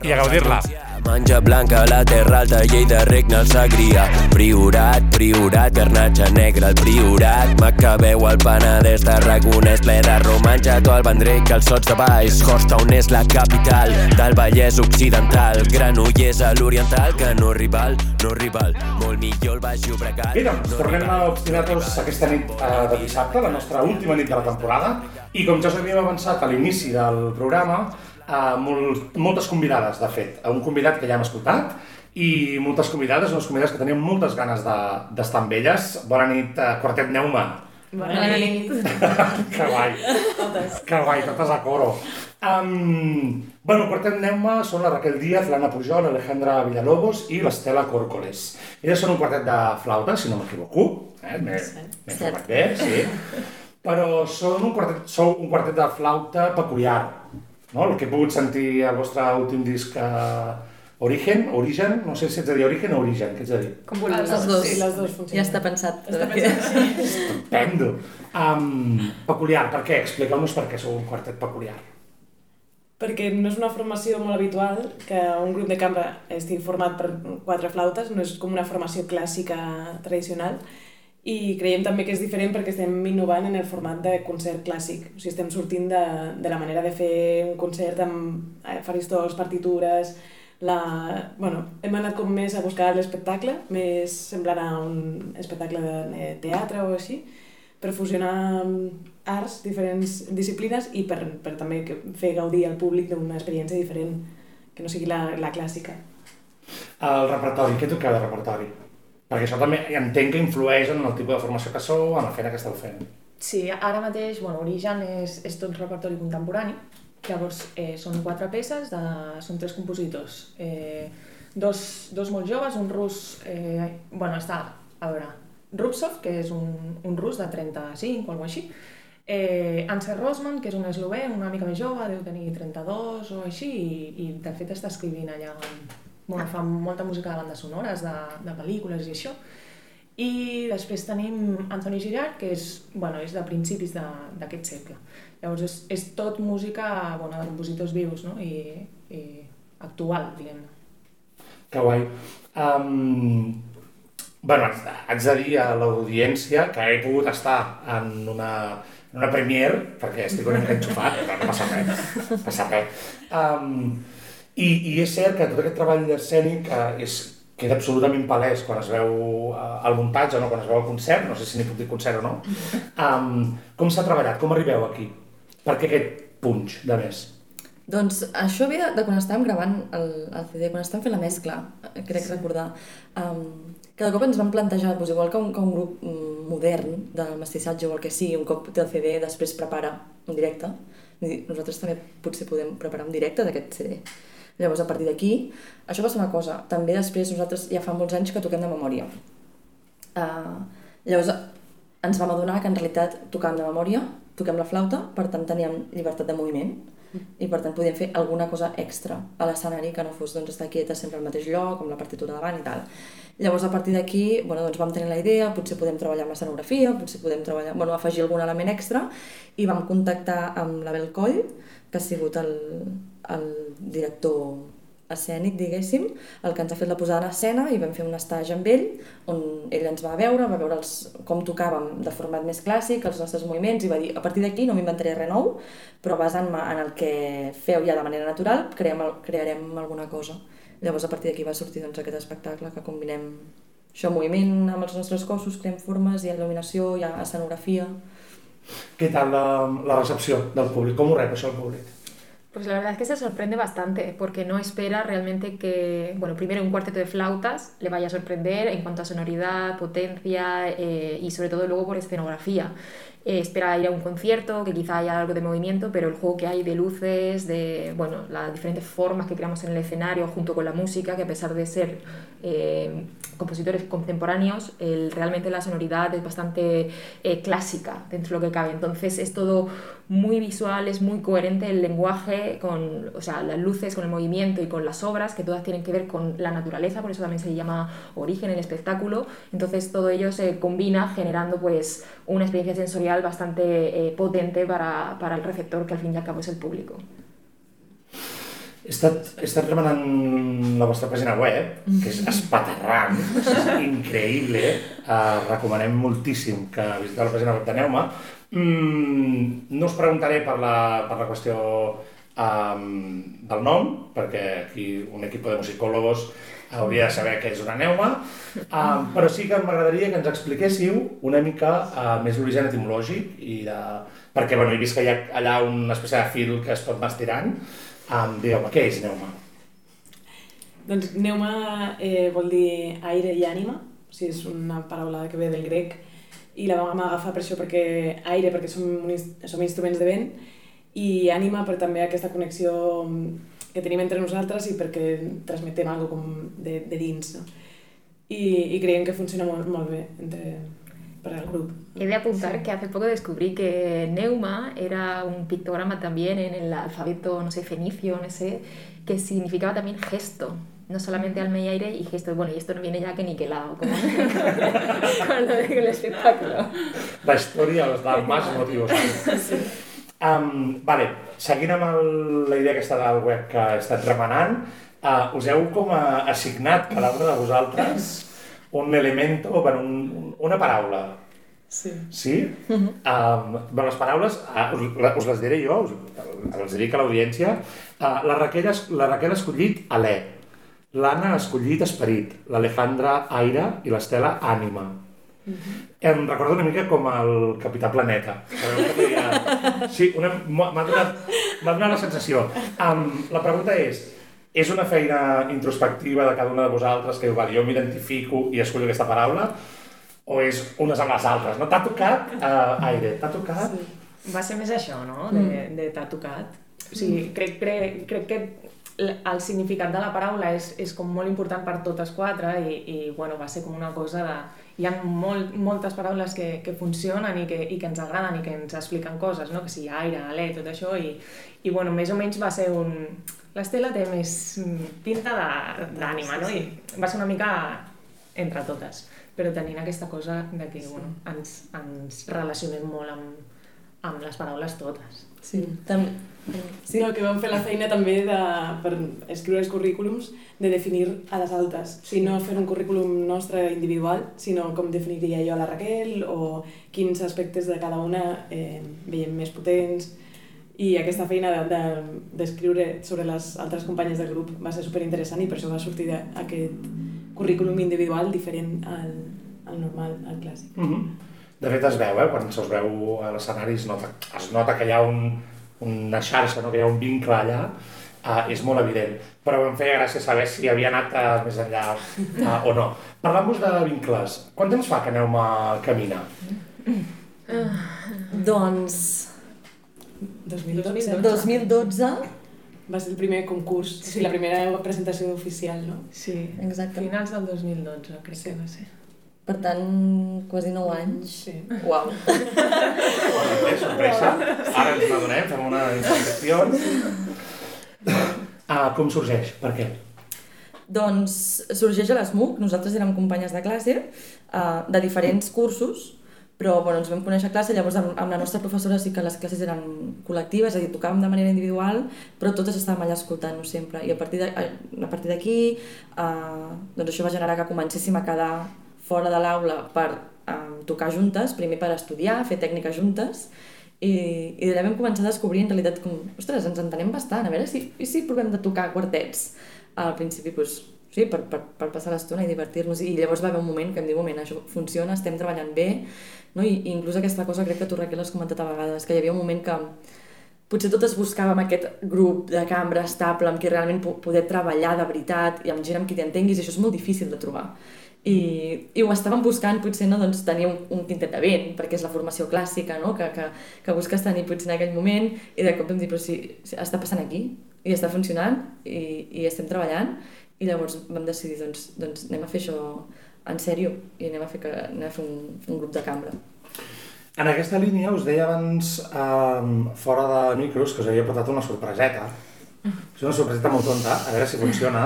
i a gaudir-la. Manja blanca, la terra alta, Lleida regna el sagrià. Priorat, priorat, garnatge negre, el priorat. Macabeu, el Penedès, Tarragonès, ple de romanxa, tu el Vendrell, els sots de baix. Horstown és la capital del Vallès Occidental. Granollers a l'Oriental, que no rival, no rival. Molt millor el Baix Llobregat. Bé, doncs, tornem a Obstinatos aquesta nit eh, de dissabte, la nostra última nit de la temporada, i com ja us havíem avançat a l'inici del programa, eh, molt, moltes convidades, de fet. Un convidat que ja hem escoltat, i moltes convidades, unes convidades que teníem moltes ganes de- d'estar amb elles. Bona nit, eh, Quartet Neuma. Bona nit. que guai. Que guai, totes a coro. Um, bueno, quartet Neuma són la Raquel Díaz, l'Anna Pujol, l'Alejandra Villalobos i l'Estela Còrcoles. Elles són un quartet de flauta, si no m'equivoco. Eh? M'he informat bé, sí. Però són un quartet, sou un quartet de flauta peculiar. No? El que he pogut sentir al vostre últim disc eh, Origen, Origen, no sé si ets de dir Origen o Origen, què ets de dir? Com vulguis. Les dos. Sí, les dues funcionen. Ja està pensat. Està pensat, sí. Estupendo. Um, peculiar, per què? Expliqueu-nos per què sou un quartet peculiar. Perquè no és una formació molt habitual que un grup de cambra estigui format per quatre flautes, no és com una formació clàssica tradicional, i creiem també que és diferent perquè estem innovant en el format de concert clàssic. O sigui, estem sortint de, de la manera de fer un concert amb eh, faristols, partitures... La... Bueno, hem anat com més a buscar l'espectacle, més semblant a un espectacle de teatre o així, per fusionar arts, diferents disciplines i per, per també fer gaudir al públic d'una experiència diferent, que no sigui la, la clàssica. El repertori, què toqueu de repertori? Perquè això també entenc que influeix en el tipus de formació que sou, en la feina que esteu fent. Sí, ara mateix, bueno, Origen és, és tot repertori contemporani, llavors eh, són quatre peces, de, són tres compositors, eh, dos, dos molt joves, un rus, eh, bueno, està, a veure, Rupsov, que és un, un rus de 35 o alguna així, eh, Ansel Rosman, que és un eslové, una mica més jove, deu tenir 32 o així, i, i de fet està escrivint allà, bueno, fa molta música de bandes sonores, de, de pel·lícules i això, i després tenim Anthony Girard, que és, bueno, és de principis d'aquest segle. Llavors és, és tot música bueno, de compositors vius no? I, i actual, diguem-ne. Que guai. Um, bueno, haig de dir a l'audiència que he pogut estar en una, en una premiere, perquè estic una mica enxufat, però no passa res, no passa res. Um, i, I és cert que tot aquest treball escènic uh, és, queda absolutament palès quan es veu uh, el muntatge, no? quan es veu el concert, no sé si n'hi puc dir concert o no. Um, com s'ha treballat? Com arribeu aquí? Per què aquest punx de més? Doncs això ve de, de quan estàvem gravant el, el CD, quan estàvem fent la mescla, eh, crec recordar. Um, cada cop ens vam plantejar, doncs igual que un, que un grup mm, modern de mestissatge o el que sigui, un cop té el CD, després prepara un directe. Nosaltres també potser podem preparar un directe d'aquest CD. Llavors, a partir d'aquí, això va ser una cosa. També després, nosaltres ja fa molts anys que toquem de memòria. Uh, llavors, ens vam adonar que en realitat tocàvem de memòria, toquem la flauta, per tant teníem llibertat de moviment, i per tant podíem fer alguna cosa extra a l'escenari que no fos doncs, estar quieta sempre al mateix lloc, amb la partitura davant i tal. Llavors a partir d'aquí bueno, doncs vam tenir la idea, potser podem treballar amb l'escenografia, potser podem treballar, bueno, afegir algun element extra i vam contactar amb l'Abel Coll, que ha sigut el, el director escènic, diguéssim, el que ens ha fet la posada en escena i vam fer un estatge amb ell on ell ens va veure, va veure els, com tocàvem de format més clàssic, els nostres moviments i va dir, a partir d'aquí no m'inventaré res nou, però basant-me en el que feu ja de manera natural, creem, crearem alguna cosa. Llavors a partir d'aquí va sortir doncs, aquest espectacle que combinem això, moviment amb els nostres cossos, creem formes, hi ha il·luminació, hi ha escenografia... Què tal la, la recepció del públic? Com ho rep el públic? Pues la verdad es que se sorprende bastante porque no espera realmente que, bueno, primero un cuarteto de flautas le vaya a sorprender en cuanto a sonoridad, potencia eh, y sobre todo luego por escenografía. Eh, espera ir a un concierto, que quizá haya algo de movimiento, pero el juego que hay de luces, de bueno, las diferentes formas que creamos en el escenario junto con la música, que a pesar de ser eh, compositores contemporáneos, el- realmente la sonoridad es bastante eh, clásica dentro de lo que cabe. Entonces es todo muy visual, es muy coherente el lenguaje con o sea, las luces, con el movimiento y con las obras, que todas tienen que ver con la naturaleza, por eso también se llama origen el espectáculo. Entonces todo ello se combina generando pues una experiencia sensorial bastante eh, potente para, para el receptor, que al fin y al cabo es el público. He estat, he estat remenant la vostra pàgina web, que és espaterrant, és increïble. Uh, recomanem moltíssim que visiteu la pàgina web de Neuma. Mm, no us preguntaré per la, per la qüestió um, del nom, perquè aquí un equip de musicòlogos hauria de saber què és una neuma, um, però sí que m'agradaria que ens expliquéssiu una mica uh, més l'origen etimològic, i de... perquè bueno, he vist que hi ha allà una espècie de fil que es pot anar estirant. Um, Digueu-me, què és neuma? Doncs neuma eh, vol dir aire i ànima, o sigui, és una paraula que ve del grec, i la vam agafar per això perquè aire, perquè som, som instruments de vent, i ànima per també aquesta connexió que tenim entre nosaltres i perquè transmetem alguna com de, de dins, no? I, i creiem que funciona molt, molt bé entre, per al grup. He de apuntar que hace poco descubrí que neuma era un pictograma también en el alfabeto, no sé, fenicio, no sé, que significaba también gesto. No solamente alma y aire y gesto. Bueno, y esto no viene ya que niquelado como con lo del espectáculo. La història els del Mas motius. Sí. Um, vale, seguint amb el, la idea aquesta del web que he estat remenant, uh, us heu com a assignat cada una de vosaltres un elemento, bueno, un, una paraula. Sí. Sí? Um, bueno, les paraules, uh, us, us les diré jo, us, els dic a l'audiència. Uh, la, Raquel, la Raquel ha escollit alè, l'Anna ha escollit esperit, l'Alejandra aire i l'Estela ànima. Em recorda una mica com el Capità Planeta. Sí, una- m'ha donat, donat la sensació. Um, la pregunta és, és una feina introspectiva de cada una de vosaltres que diu, vale, jo m'identifico i escollo aquesta paraula, o és unes amb les altres? No? T'ha tocat uh, aire, t'ha tocat... Sí. Va ser més això, no?, de, de t'ha tocat. O sigui, crec, crec, crec que el significat de la paraula és, és com molt important per totes quatre i, i bueno, va ser com una cosa de... Hi ha molt, moltes paraules que, que funcionen i que, i que ens agraden i que ens expliquen coses, no? que sigui aire, alè, tot això, i, i bueno, més o menys va ser un... L'Estela té més pinta d'ànima, no? I va ser una mica entre totes, però tenint aquesta cosa de que bueno, ens, ens relacionem molt amb, amb les paraules totes. Sí, també... Sí, no, que vam fer la feina també de, per escriure els currículums de definir a les altres. O sigui, no fer un currículum nostre individual, sinó com definiria jo a la Raquel o quins aspectes de cada una eh, veiem més potents. I aquesta feina d'escriure de, d'escriure sobre les altres companyes del grup va ser superinteressant i per això va sortir de- aquest currículum individual diferent al, al normal, al clàssic. Mm -hmm. De fet, es veu, eh? quan se'ls veu a l'escenari es nota, es nota que hi ha un, una xarxa, no? que hi ha un vincle allà, uh, és molt evident. Però em feia gràcia saber si havia anat uh, més enllà uh, o no. Parlant-vos de vincles, quant temps fa que aneu a caminar? Doncs... 2012. 2012. Va ser el primer concurs, sí. la primera presentació oficial, no? Sí, Exacte. finals del 2012 crec sí. que va ser. Per tant, quasi 9 anys. Sí. Uau. Bé, sorpresa. Ara ens n'adonem, fem una introspecció. Uh, com sorgeix? Per què? Doncs sorgeix a l'ESMUC, nosaltres érem companyes de classe uh, de diferents cursos, però bueno, ens vam conèixer a classe, llavors amb, amb la nostra professora sí que les classes eren col·lectives, és a dir, tocàvem de manera individual, però totes estàvem allà escoltant-nos sempre. I a partir de- a a partir d'aquí, uh, doncs això va generar que comencéssim a quedar fora de l'aula per uh, tocar juntes, primer per estudiar, fer tècniques juntes, i, i d'allà vam començar a descobrir en realitat com, ostres, ens entenem bastant, a veure si, i si provem de tocar quartets. Al principi, doncs, sí, per, per, per passar l'estona i divertir-nos, i llavors va haver un moment que em diu, moment, això funciona, estem treballant bé, no? I, i inclús aquesta cosa crec que tu, Raquel, has comentat a vegades, que hi havia un moment que potser totes buscàvem aquest grup de cambra estable amb qui realment po- poder treballar de veritat i amb gent amb qui t'entenguis, i això és molt difícil de trobar. I, i ho estàvem buscant, potser no, doncs, tenir un, un quintet de vent, perquè és la formació clàssica no? que, que, que busques tenir potser en aquell moment, i de cop vam dir, però si, si està passant aquí, i està funcionant, i, i estem treballant, i llavors vam decidir, doncs, doncs anem a fer això en sèrio, i anem a fer, que, anem a fer un, un grup de cambra. En aquesta línia us deia abans, um, fora de micros, que us havia portat una sorpreseta. És una sorpreseta molt tonta, a veure si funciona.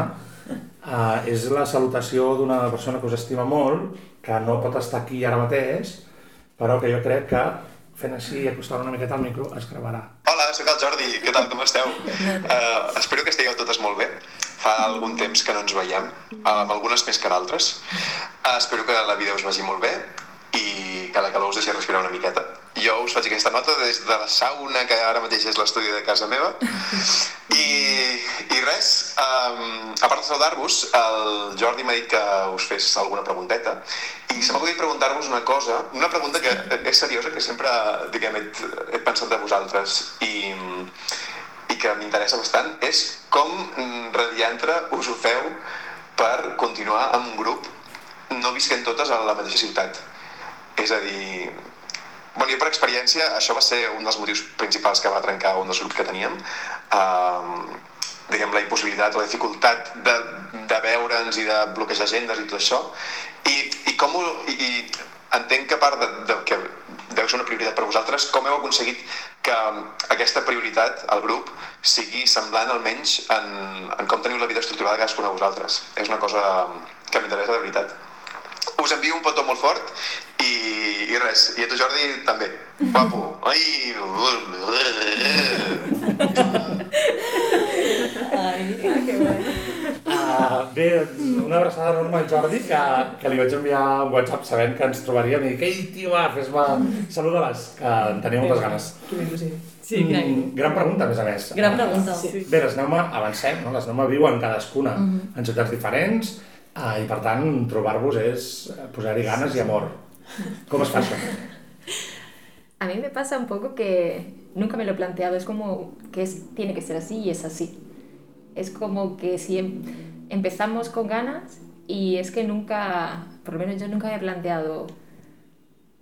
Uh, és la salutació d'una persona que us estima molt, que no pot estar aquí ara mateix, però que jo crec que fent així i acostant una miqueta al micro es gravarà. Hola, sóc el Jordi, què tal, com esteu? Uh, espero que estigueu totes molt bé. Fa algun temps que no ens veiem, amb algunes més que d'altres. Uh, espero que la vida us vagi molt bé i que la calor us deixi respirar una miqueta. Jo us faig aquesta nota des de la sauna, que ara mateix és l'estudi de casa meva. I, i res, um, a part de saludar-vos, el Jordi m'ha dit que us fes alguna pregunteta i se m'ha acudit preguntar-vos una cosa, una pregunta que és seriosa, que sempre diguem, he, he pensat de vosaltres i, i que m'interessa bastant, és com mm, radiantre us ho feu per continuar amb un grup no visquent totes a la mateixa ciutat. És a dir, bueno, jo per experiència, això va ser un dels motius principals que va trencar un dels grups que teníem. Uh, diguem, la impossibilitat o la dificultat de, de veure'ns i de bloquejar agendes i tot això. I, i com ho, i, i entenc que part de, de que deu ser una prioritat per vosaltres, com heu aconseguit que aquesta prioritat al grup sigui semblant almenys en, en com teniu la vida estructurada cadascuna de vosaltres. És una cosa que m'interessa de veritat. Us envio un petó molt fort i, i res, i a tu Jordi també. Guapo. Ai! Ai, que. Uh, bé, una abraçada enorme al Jordi, que, que li vaig enviar un WhatsApp sabent que ens trobaríem i dic, ei, tio, va, fes-me... Saluda-les, que en tenia moltes ganes. Il·lusió. Sí, gran. Mm, gran pregunta, a més a més. Gran pregunta. Sí. Bé, les Neuma, avancem, no? les Neuma viuen cadascuna Mhm. en ciutats diferents uh, i per tant trobar-vos és posar-hi ganes i amor. Com es això? A mí me pasa un poco que nunca me lo he planteado, es como que es, tiene que ser así y es así. Es como que si em- empezamos con ganas y es que nunca, por lo menos yo nunca me he planteado,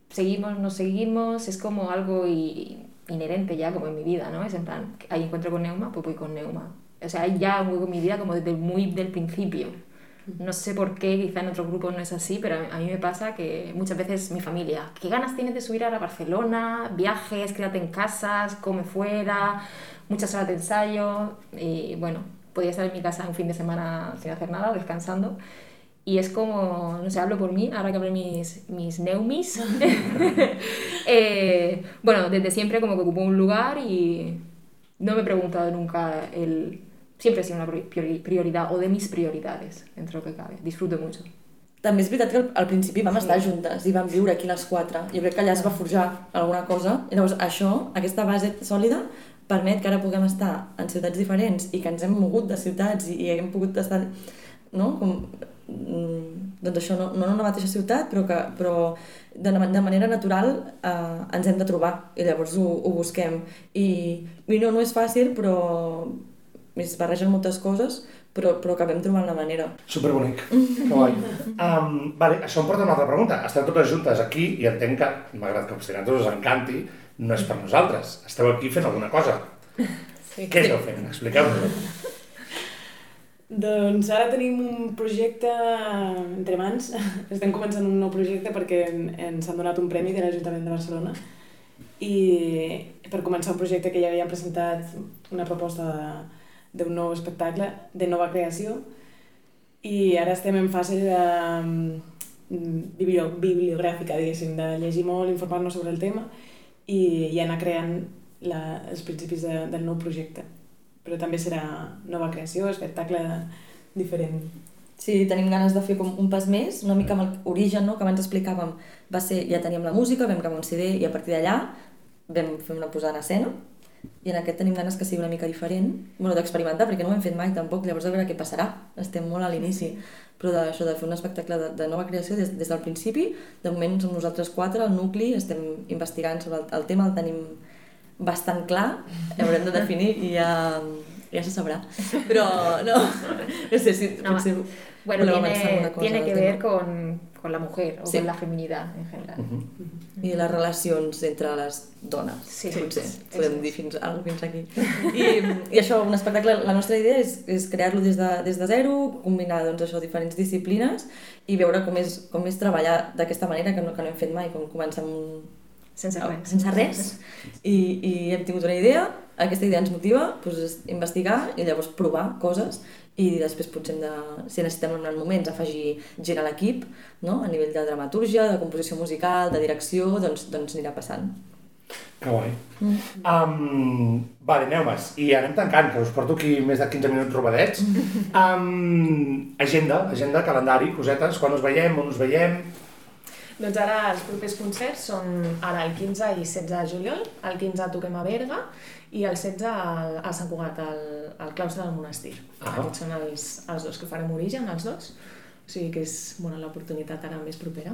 seguimos, no seguimos, es como algo inherente ya como en mi vida, ¿no? Es en plan, hay encuentro con Neuma, pues voy con Neuma. O sea, ya un hueco en mi vida como desde muy del principio. No sé por qué, quizá en otros grupos no es así, pero a mí me pasa que muchas veces mi familia, ¿qué ganas tienes de subir ahora a Barcelona? Viajes, quédate en casas, come fuera, muchas horas de ensayo. Y bueno, podía estar en mi casa un fin de semana sin hacer nada, descansando. Y es como, no sé, hablo por mí, ahora que hablé mis, mis neumis. Eh, bueno, desde siempre como que ocupo un lugar y no me he preguntado nunca el... Siempre ha sido una priori- prioridad o de mis prioridades, entre lo que cabe. Disfruto mucho. També és veritat que al, principi vam estar juntes i vam viure aquí les quatre. Jo crec que allà es va forjar alguna cosa. I llavors això, aquesta base sòlida, permet que ara puguem estar en ciutats diferents i que ens hem mogut de ciutats i, i hem pogut estar no? Com, mm, doncs això, no, no en una mateixa ciutat, però, que, però de, de manera natural eh, ens hem de trobar i llavors ho, ho busquem. I, i no, no és fàcil, però es barregen moltes coses, però, però acabem trobant la manera. Superbonic. Que guai. Um, vale, això em porta a una altra pregunta. Esteu totes juntes aquí i entenc que, malgrat que Obstinatos us encanti, no és per nosaltres. Esteu aquí fent alguna cosa. Sí. Què esteu fent? Expliqueu-nos. Doncs ara tenim un projecte entre mans. Estem començant un nou projecte perquè en- ens han donat un premi de l'Ajuntament de Barcelona i per començar un projecte que ja havíem presentat una proposta de- d'un nou espectacle de nova creació i ara estem en fase de mm, biblio, bibliogràfica, diguéssim, de llegir molt, informar-nos sobre el tema i, i anar creant la, els principis de, del nou projecte. Però també serà nova creació, espectacle diferent. Sí, tenim ganes de fer com un pas més, una mica amb l'origen, no?, que abans explicàvem, va ser, ja teníem la música, vam gravar un CD i a partir d'allà vam fer una posada en escena i en aquest tenim ganes que sigui una mica diferent, bueno, d'experimentar, perquè no ho hem fet mai tampoc, llavors a veure què passarà, estem molt a l'inici, però d'això de fer un espectacle de, de nova creació des, des del principi, de moment som nosaltres quatre, el nucli, estem investigant sobre el, el tema, el tenim bastant clar, haurem de definir i ja, ja se sabrà. Però no, no sé si No, potser Bueno, avançar tiene, tiene que ver con, con la mujer o Sí. con la feminidad en general. I les relacions entre les dones, Sí, potser, sí, podem sí. dir fins, algo fins aquí. I, I això, un espectacle, la nostra idea és, és crear-lo des, de, des de zero, combinar doncs, això, diferents disciplines i veure com és, com és treballar d'aquesta manera que no, que no hem fet mai, com començar amb un... Sense res. Sense res. I, I hem tingut una idea, aquesta idea ens motiva, doncs, és investigar i llavors provar coses i després potser hem de, si necessitem en moments afegir gent a l'equip, no? a nivell de dramatúrgia, de composició musical, de direcció, doncs, doncs anirà passant. Que guai. Um, vale, aneu-mes. I anem tancant, que us porto aquí més de 15 minuts robadets. Um, agenda, agenda, calendari, cosetes, quan us veiem, on us veiem... Doncs ara els propers concerts són ara el 15 i 16 de juliol. El 15 toquem a Berga i el 16 al, a Sant Cugat, al, al claustre del monestir. Ah. Aquests són els, els dos que farem origen, els dos. O sigui que és bueno, l'oportunitat ara més propera.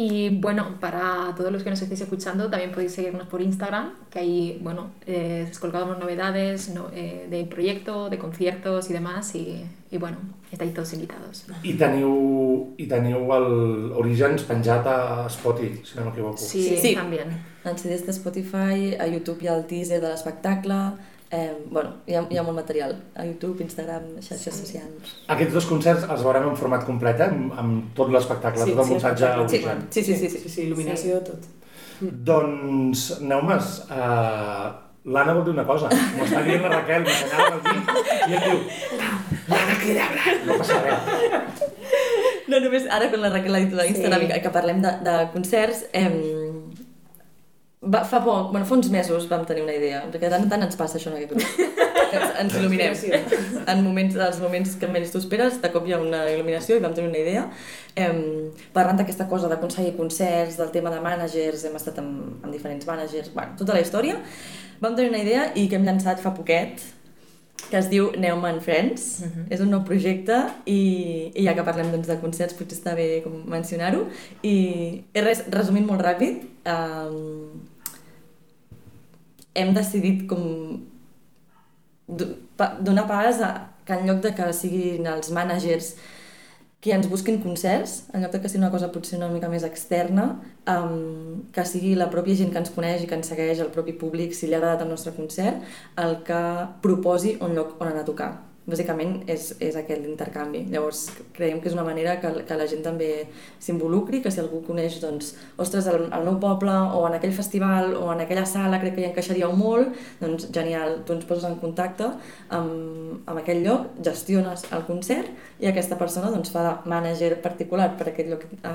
Y bueno, para todos los que nos estéis escuchando, también podéis seguirnos por Instagram, que ahí, bueno, eh, colgamos novedades no, eh, del proyecto, de conciertos y demás, y, y bueno, estáis todos invitados. I teniu, i teniu el Orígens penjat a Spotify, si no m'equivoco. Sí, Sí. también. En CDs de Spotify, a YouTube hi ha el teaser de l'espectacle, eh, bueno, hi ha, hi ha molt material. A YouTube, Instagram, xarxes socials. Aquests dos concerts els veurem en format complet, eh? amb, amb tot l'espectacle, Sí, tot el sí, muntatge origen. Sí, sí, sí. sí. Sí, sí, il·luminació, tot. Doncs, aneu-mes, uh, l'Anna vol dir una cosa. M'ho està dient la Raquel, m'assenyala el dit, i em diu, l'Anna Quidabra, no passa res. No, només ara quan la Raquel ha dit a Instagram Sí. sí. que parlem de, de concerts, eh, va, fa poc, bueno, fa uns mesos vam tenir una idea, perquè de tant en tant ens passa això en aquest grup. Ens, ens il·luminem. En moments, els moments que menys t'ho esperes, de cop hi ha una il·luminació i vam tenir una idea. Eh, parlant d'aquesta cosa d'aconseguir concerts, del tema de managers, hem estat amb, amb diferents managers, bueno, tota la història. Vam tenir una idea i que hem llançat fa poquet, que es diu Neumann Friends. Uh -huh. És un nou projecte i, i ja que parlem doncs, de concerts potser està bé com mencionar-ho. I res, resumint molt ràpid, um, hem decidit com donar pas a que en lloc de que siguin els managers que ens busquin concerts, en lloc de que sigui una cosa potser una mica més externa, um, que sigui la pròpia gent que ens coneix i que ens segueix, el propi públic, si li ha agradat el nostre concert, el que proposi un lloc on anar a tocar. Bàsicament és, és aquest intercanvi. Llavors creiem que és una manera que, que la gent també s'involucri, que si algú coneix, doncs, ostres, el, el meu poble, o en aquell festival, o en aquella sala, crec que hi encaixaríeu molt, doncs genial, tu ens poses en contacte amb, amb aquell lloc, gestiones el concert i aquesta persona doncs, fa de mànager particular per aquest lloc eh,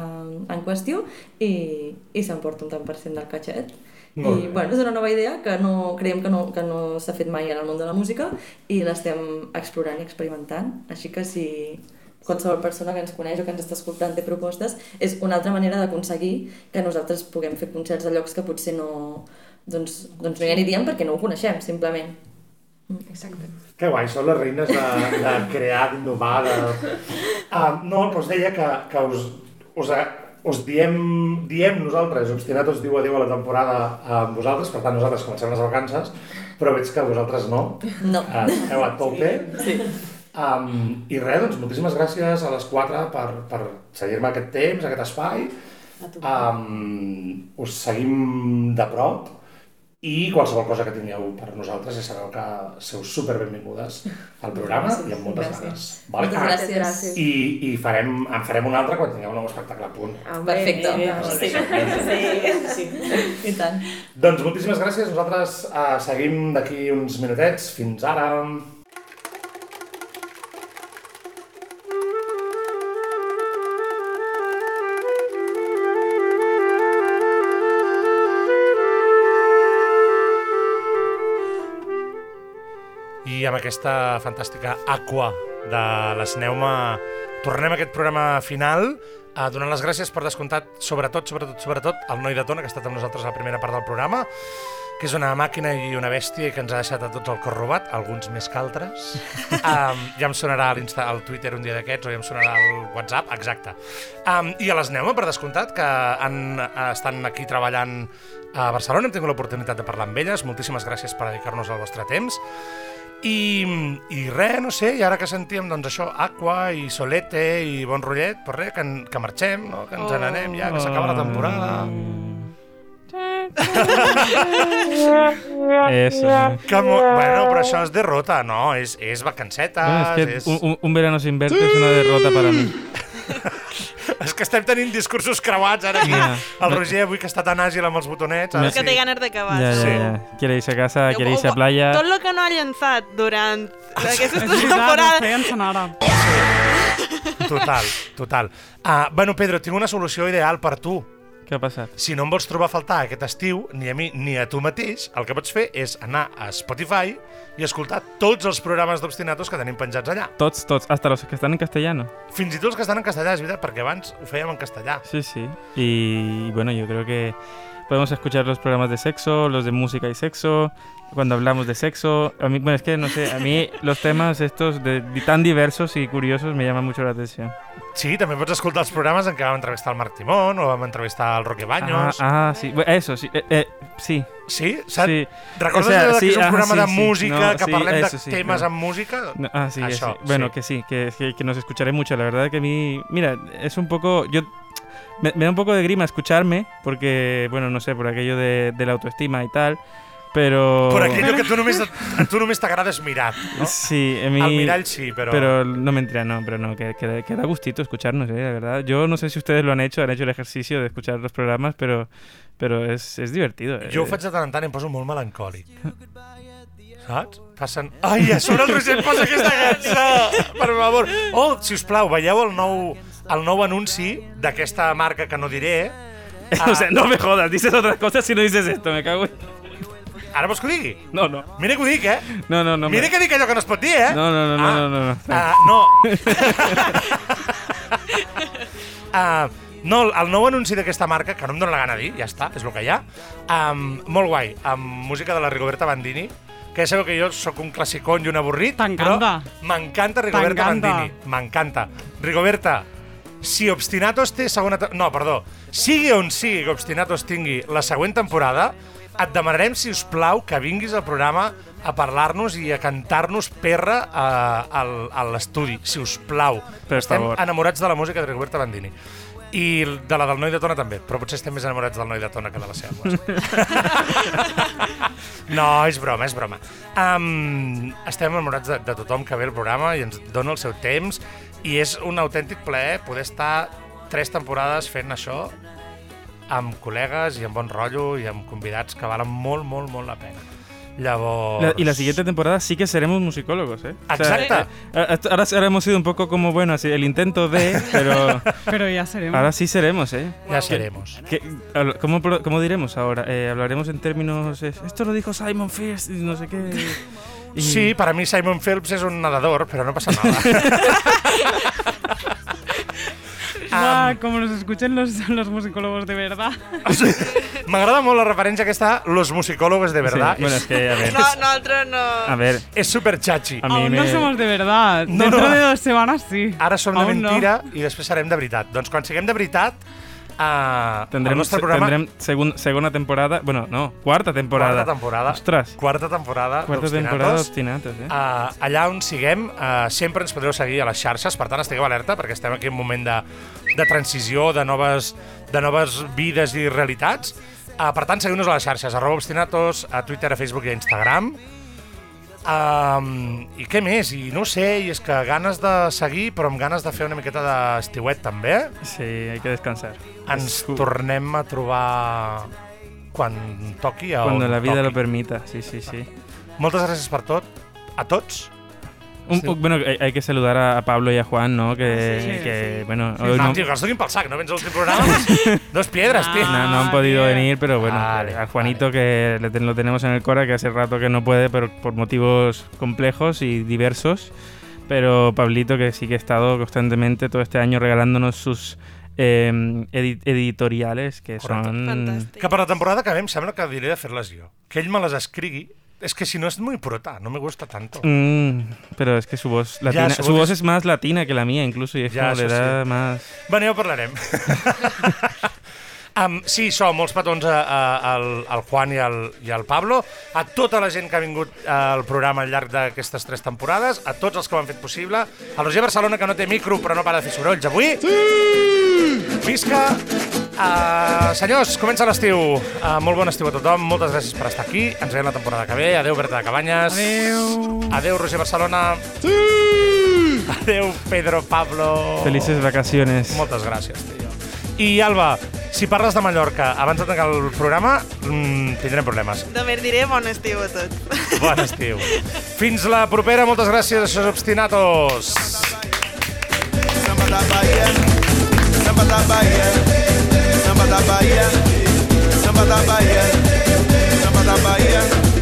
en qüestió i, i s'emporta un tant per cent del catxet. I bueno, és una nova idea que no creiem que no, que no s'ha fet mai en el món de la música i l'estem explorant i experimentant. Així que si qualsevol persona que ens coneix o que ens està escoltant té propostes, és una altra manera d'aconseguir que nosaltres puguem fer concerts a llocs que potser no, doncs, doncs no hi aniríem perquè no ho coneixem, simplement. Exacte. Que guai, són les reines de, de crear, d'innovar, de... Uh, no, doncs deia que, que us, us, us diem, diem nosaltres, Obstinatos diu adéu a la temporada amb vosaltres, per tant nosaltres comencem les vacances, però veig que vosaltres no. No. Uh, heu a tope. Sí. Um, I res, doncs moltíssimes gràcies a les quatre per, per cedir-me aquest temps, aquest espai. Um, us seguim de prop i qualsevol cosa que tingueu per nosaltres ja sabeu que sou super benvingudes al programa i amb moltes ganes. Vale? Moltes gràcies. I, i farem, en farem un altre quan tingueu un nou espectacle a punt. Perfecte. Sí, sí, sí. I tant. Doncs moltíssimes gràcies. Nosaltres uh, seguim d'aquí uns minutets. Fins ara. Amb aquesta fantàstica aqua de l'Esneuma tornem a aquest programa final a donar les gràcies per descomptat, sobretot, sobretot, sobretot, al noi de Tona, que ha estat amb nosaltres a la primera part del programa, que és una màquina i una bèstia que ens ha deixat a tots el cor robat, alguns més que altres. um, ja em sonarà a al Twitter un dia d'aquests, o ja em sonarà al WhatsApp, exacte. Um, I a l'Esneuma, per descomptat, que han, eh, estan aquí treballant a Barcelona, hem tingut l'oportunitat de parlar amb elles, moltíssimes gràcies per dedicar-nos al vostre temps. I, i res, no sé, i ara que sentíem doncs això, Aqua i Solete i Bon Rotllet, pues res, que, en- que marxem, no? que ens Oh. n'anem ja, que s'acaba la temporada. Eso. Que mo... Bueno, però això és derrota, no? És, és vacancetes, Bueno, es que és... un, un- verano sin verte es una derrota para mí. és que estem tenint discursos creuats ara aquí. Ja. El Roger avui que està tan àgil amb els botonets. És que sí. té ganes d'acabar. Ya, ya, ya. Quiere irse a casa, quiere irse a playa. Tot el que no ha llançat durant aquesta És veritat, temporada... ens feien sonar ara. Total, total. Uh, bueno, Pedro, tinc una solució ideal per tu. ¿Qué Què ha passat? Si no em vols trobar a faltar aquest estiu, ni a mi ni a tu mateix, el que pots fer és anar a Spotify i escoltar tots els programes d'Obstinatos que tenim penjats allà. Tots, tots, hasta los que están en castellano. Fins i tot els que estan en castellà, és veritat, perquè abans ho fèiem en castellà. Sí, sí. Y bueno, yo creo que podemos escuchar los programas de sexo, los de música y sexo, cuando hablamos de sexo. A mí, bueno, es que no sé, a mí los temas estos de, de tan diversos y curiosos me llaman mucho la atención. Sí, també pots escoltar els programes en què vam entrevistar el Marc Timón o vam entrevistar el Roque Baños. Ah, ah, sí, bueno, eso, sí, eh, eh, sí. Sí? Saps? Sí. Recordes O sea, de que sí, és un ah, programa sí, de sí. música, No, que sí, parlem eso de sí, temes no. amb música? No, ah, sí, Això, sí. Bueno, sí. que sí, que, que, que nos escucharé mucho. La verdad que a mí, mira, es un poco, yo me, me da un poco de grima escucharme porque, bueno, no sé, por aquello de, de la autoestima y tal, pero Per aquello que tu només, a tu només t'agrades mirar, no? Sí, a mí... Al mirall sí, pero- Pero no mentira, no, pero no, que, que, da- que da gustito escucharnos, eh, la verdad. Yo no sé si ustedes lo han hecho, han hecho el ejercicio de escuchar los programas, pero, pero es, es divertido. eh. Jo ho faig de tant en tant i em poso molt melancòlic. Saps? Passen... Ai, a sobre el Roger posa aquesta cançó! Per favor. Oh, si us plau, veieu el nou, el nou anunci d'aquesta marca que no diré. o sea, no me jodas, dices otras cosas si no dices esto, me cago en... Ara vols que ho digui? No, no. Mira que ho dic, eh? No, no, no. Mira que dic allò que no es pot dir, eh? No, no, no, no, Ah, no, no, no. Ah, no. Ah, no, el nou anunci d'aquesta marca, que no em dóna la gana de dir, ja està, és el que hi ha, um, molt guai, amb música de la Rigoberta Bandini, que ja sabeu que jo sóc un classicón i un avorrit, però m'encanta Rigoberta. Bandini, m'encanta. Rigoberta, si Obstinatos té segona... No, perdó. Sigui on sigui que Obstinatos tingui la següent temporada, et demanarem, si us plau, que vinguis al programa a parlar-nos i a cantar-nos perra a, a, a l'estudi, si us plau. Per estem favor. enamorats de la música de Rigoberta Bandini. I de la del Noi de Tona també, però potser estem més enamorats del Noi de Tona que de la seva música. no, és broma, és broma. Um, estem enamorats de, de tothom que ve al programa i ens dona el seu temps i és un autèntic plaer poder estar tres temporades fent això amb col·legues i amb bon rotllo i amb convidats que valen molt, molt, molt la pena. Llavors... La- y la siguiente temporada sí que seremos musicólogos, ¿eh? O sea, Exacto. eh, eh, ahora, ahora hemos sido un poco como, bueno, así, el intento de, pero... Pero ya seremos. Ahora sí seremos, ¿eh? Ya seremos. que- habl- ¿cómo, cómo diremos ahora? Eh, hablaremos en términos... eh, esto lo dijo Simon Fierce y no sé qué... Sí, para mí Simon Phelps és un nadador, però no passa nada. Va, como nos escuchen los, los musicólogos de verdad. M'agrada molt la referència aquesta, los musicólogos de verdad. Sí, bueno, es que, a ver. No, nosaltres no... A ver, És super chachi. a mí Aún me... no somos de verdad. No, Dentro no. de dos semanas sí. Ara som de Aún no. mentira i després serem de veritat. Doncs quan siguem de veritat, uh, el Tendremos, nostre programa... tendrem segun- segunda temporada... Bueno, no, cuarta temporada. Quarta temporada. Ostras. Quarta temporada d'Obstinatos. temporada d'Obstinatos, eh? Uh, allà on siguem, uh, sempre ens podreu seguir a les xarxes, per tant estigueu alerta perquè estem aquí en un moment de, de transició, de noves, de noves vides i realitats. Uh, per tant, seguiu-nos a les xarxes, arroba obstinatos, a Twitter, a Facebook i a Instagram. Um, I què més? I no sé, i és que ganes de seguir, però amb ganes de fer una miqueta d'estiuet també. Sí, hay que descansar. Ens tornem a trobar quan toqui. on la vida toqui. lo permita, sí, sí, sí. Moltes gràcies per tot, a tots. Un Sí. bueno, hay, hay que saludar a, a Pablo y a Juan, ¿no? Que, Sí, que sí. bueno, Sí, hoy no, els donin pel sac, no vens a l'últim programa? Dos piedras, tio. no- no han Ah, podido bien. venir, pero bueno, Vale, a Juanito que le ten- lo tenemos en el Cora, que hace rato que no puede, pero por motivos complejos y diversos. Pero Pablito, que sí que ha estado constantemente todo este año regalándonos sus eh, edi- editoriales, que Correcte. son... Fantàstic. Que per la temporada que ve em sembla que diré de fer-les jo. Que ell me les escrigui. És que si no és muy prota, no me gusta tanto. Mm, pero es que su voz latina, su su, voz es- es más latina que la mía incluso y es Ya, como le da sí. más... Bueno, ja ho parlarem. um, sí, això, molts petons a, a, al, al Juan i al, i al Pablo, a tota la gent que ha vingut al programa al llarg d'aquestes tres temporades, a tots els que ho han fet possible, a Roger Barcelona, que no té micro però no para de fer sorolls avui. Sí! Visca! Uh, senyors, comença l'estiu. Uh, molt bon estiu a tothom, moltes gràcies per estar aquí. Ens veiem la temporada que ve. Adéu, Berta de Cabanyes. Adeu. Adéu, Roger Barcelona. Sí! Adéu, Pedro Pablo. Felices vacaciones. Moltes gràcies, tio. I Alba, si parles de Mallorca abans de tancar el programa, mm, tindrem problemes. Només diré bon estiu a tots. Bon estiu. Fins la propera, moltes gràcies, això és Obstinatos. Samba da Bahia, samba da Bahia, samba da Bahia. Samba da Bahia, samba da Bahia.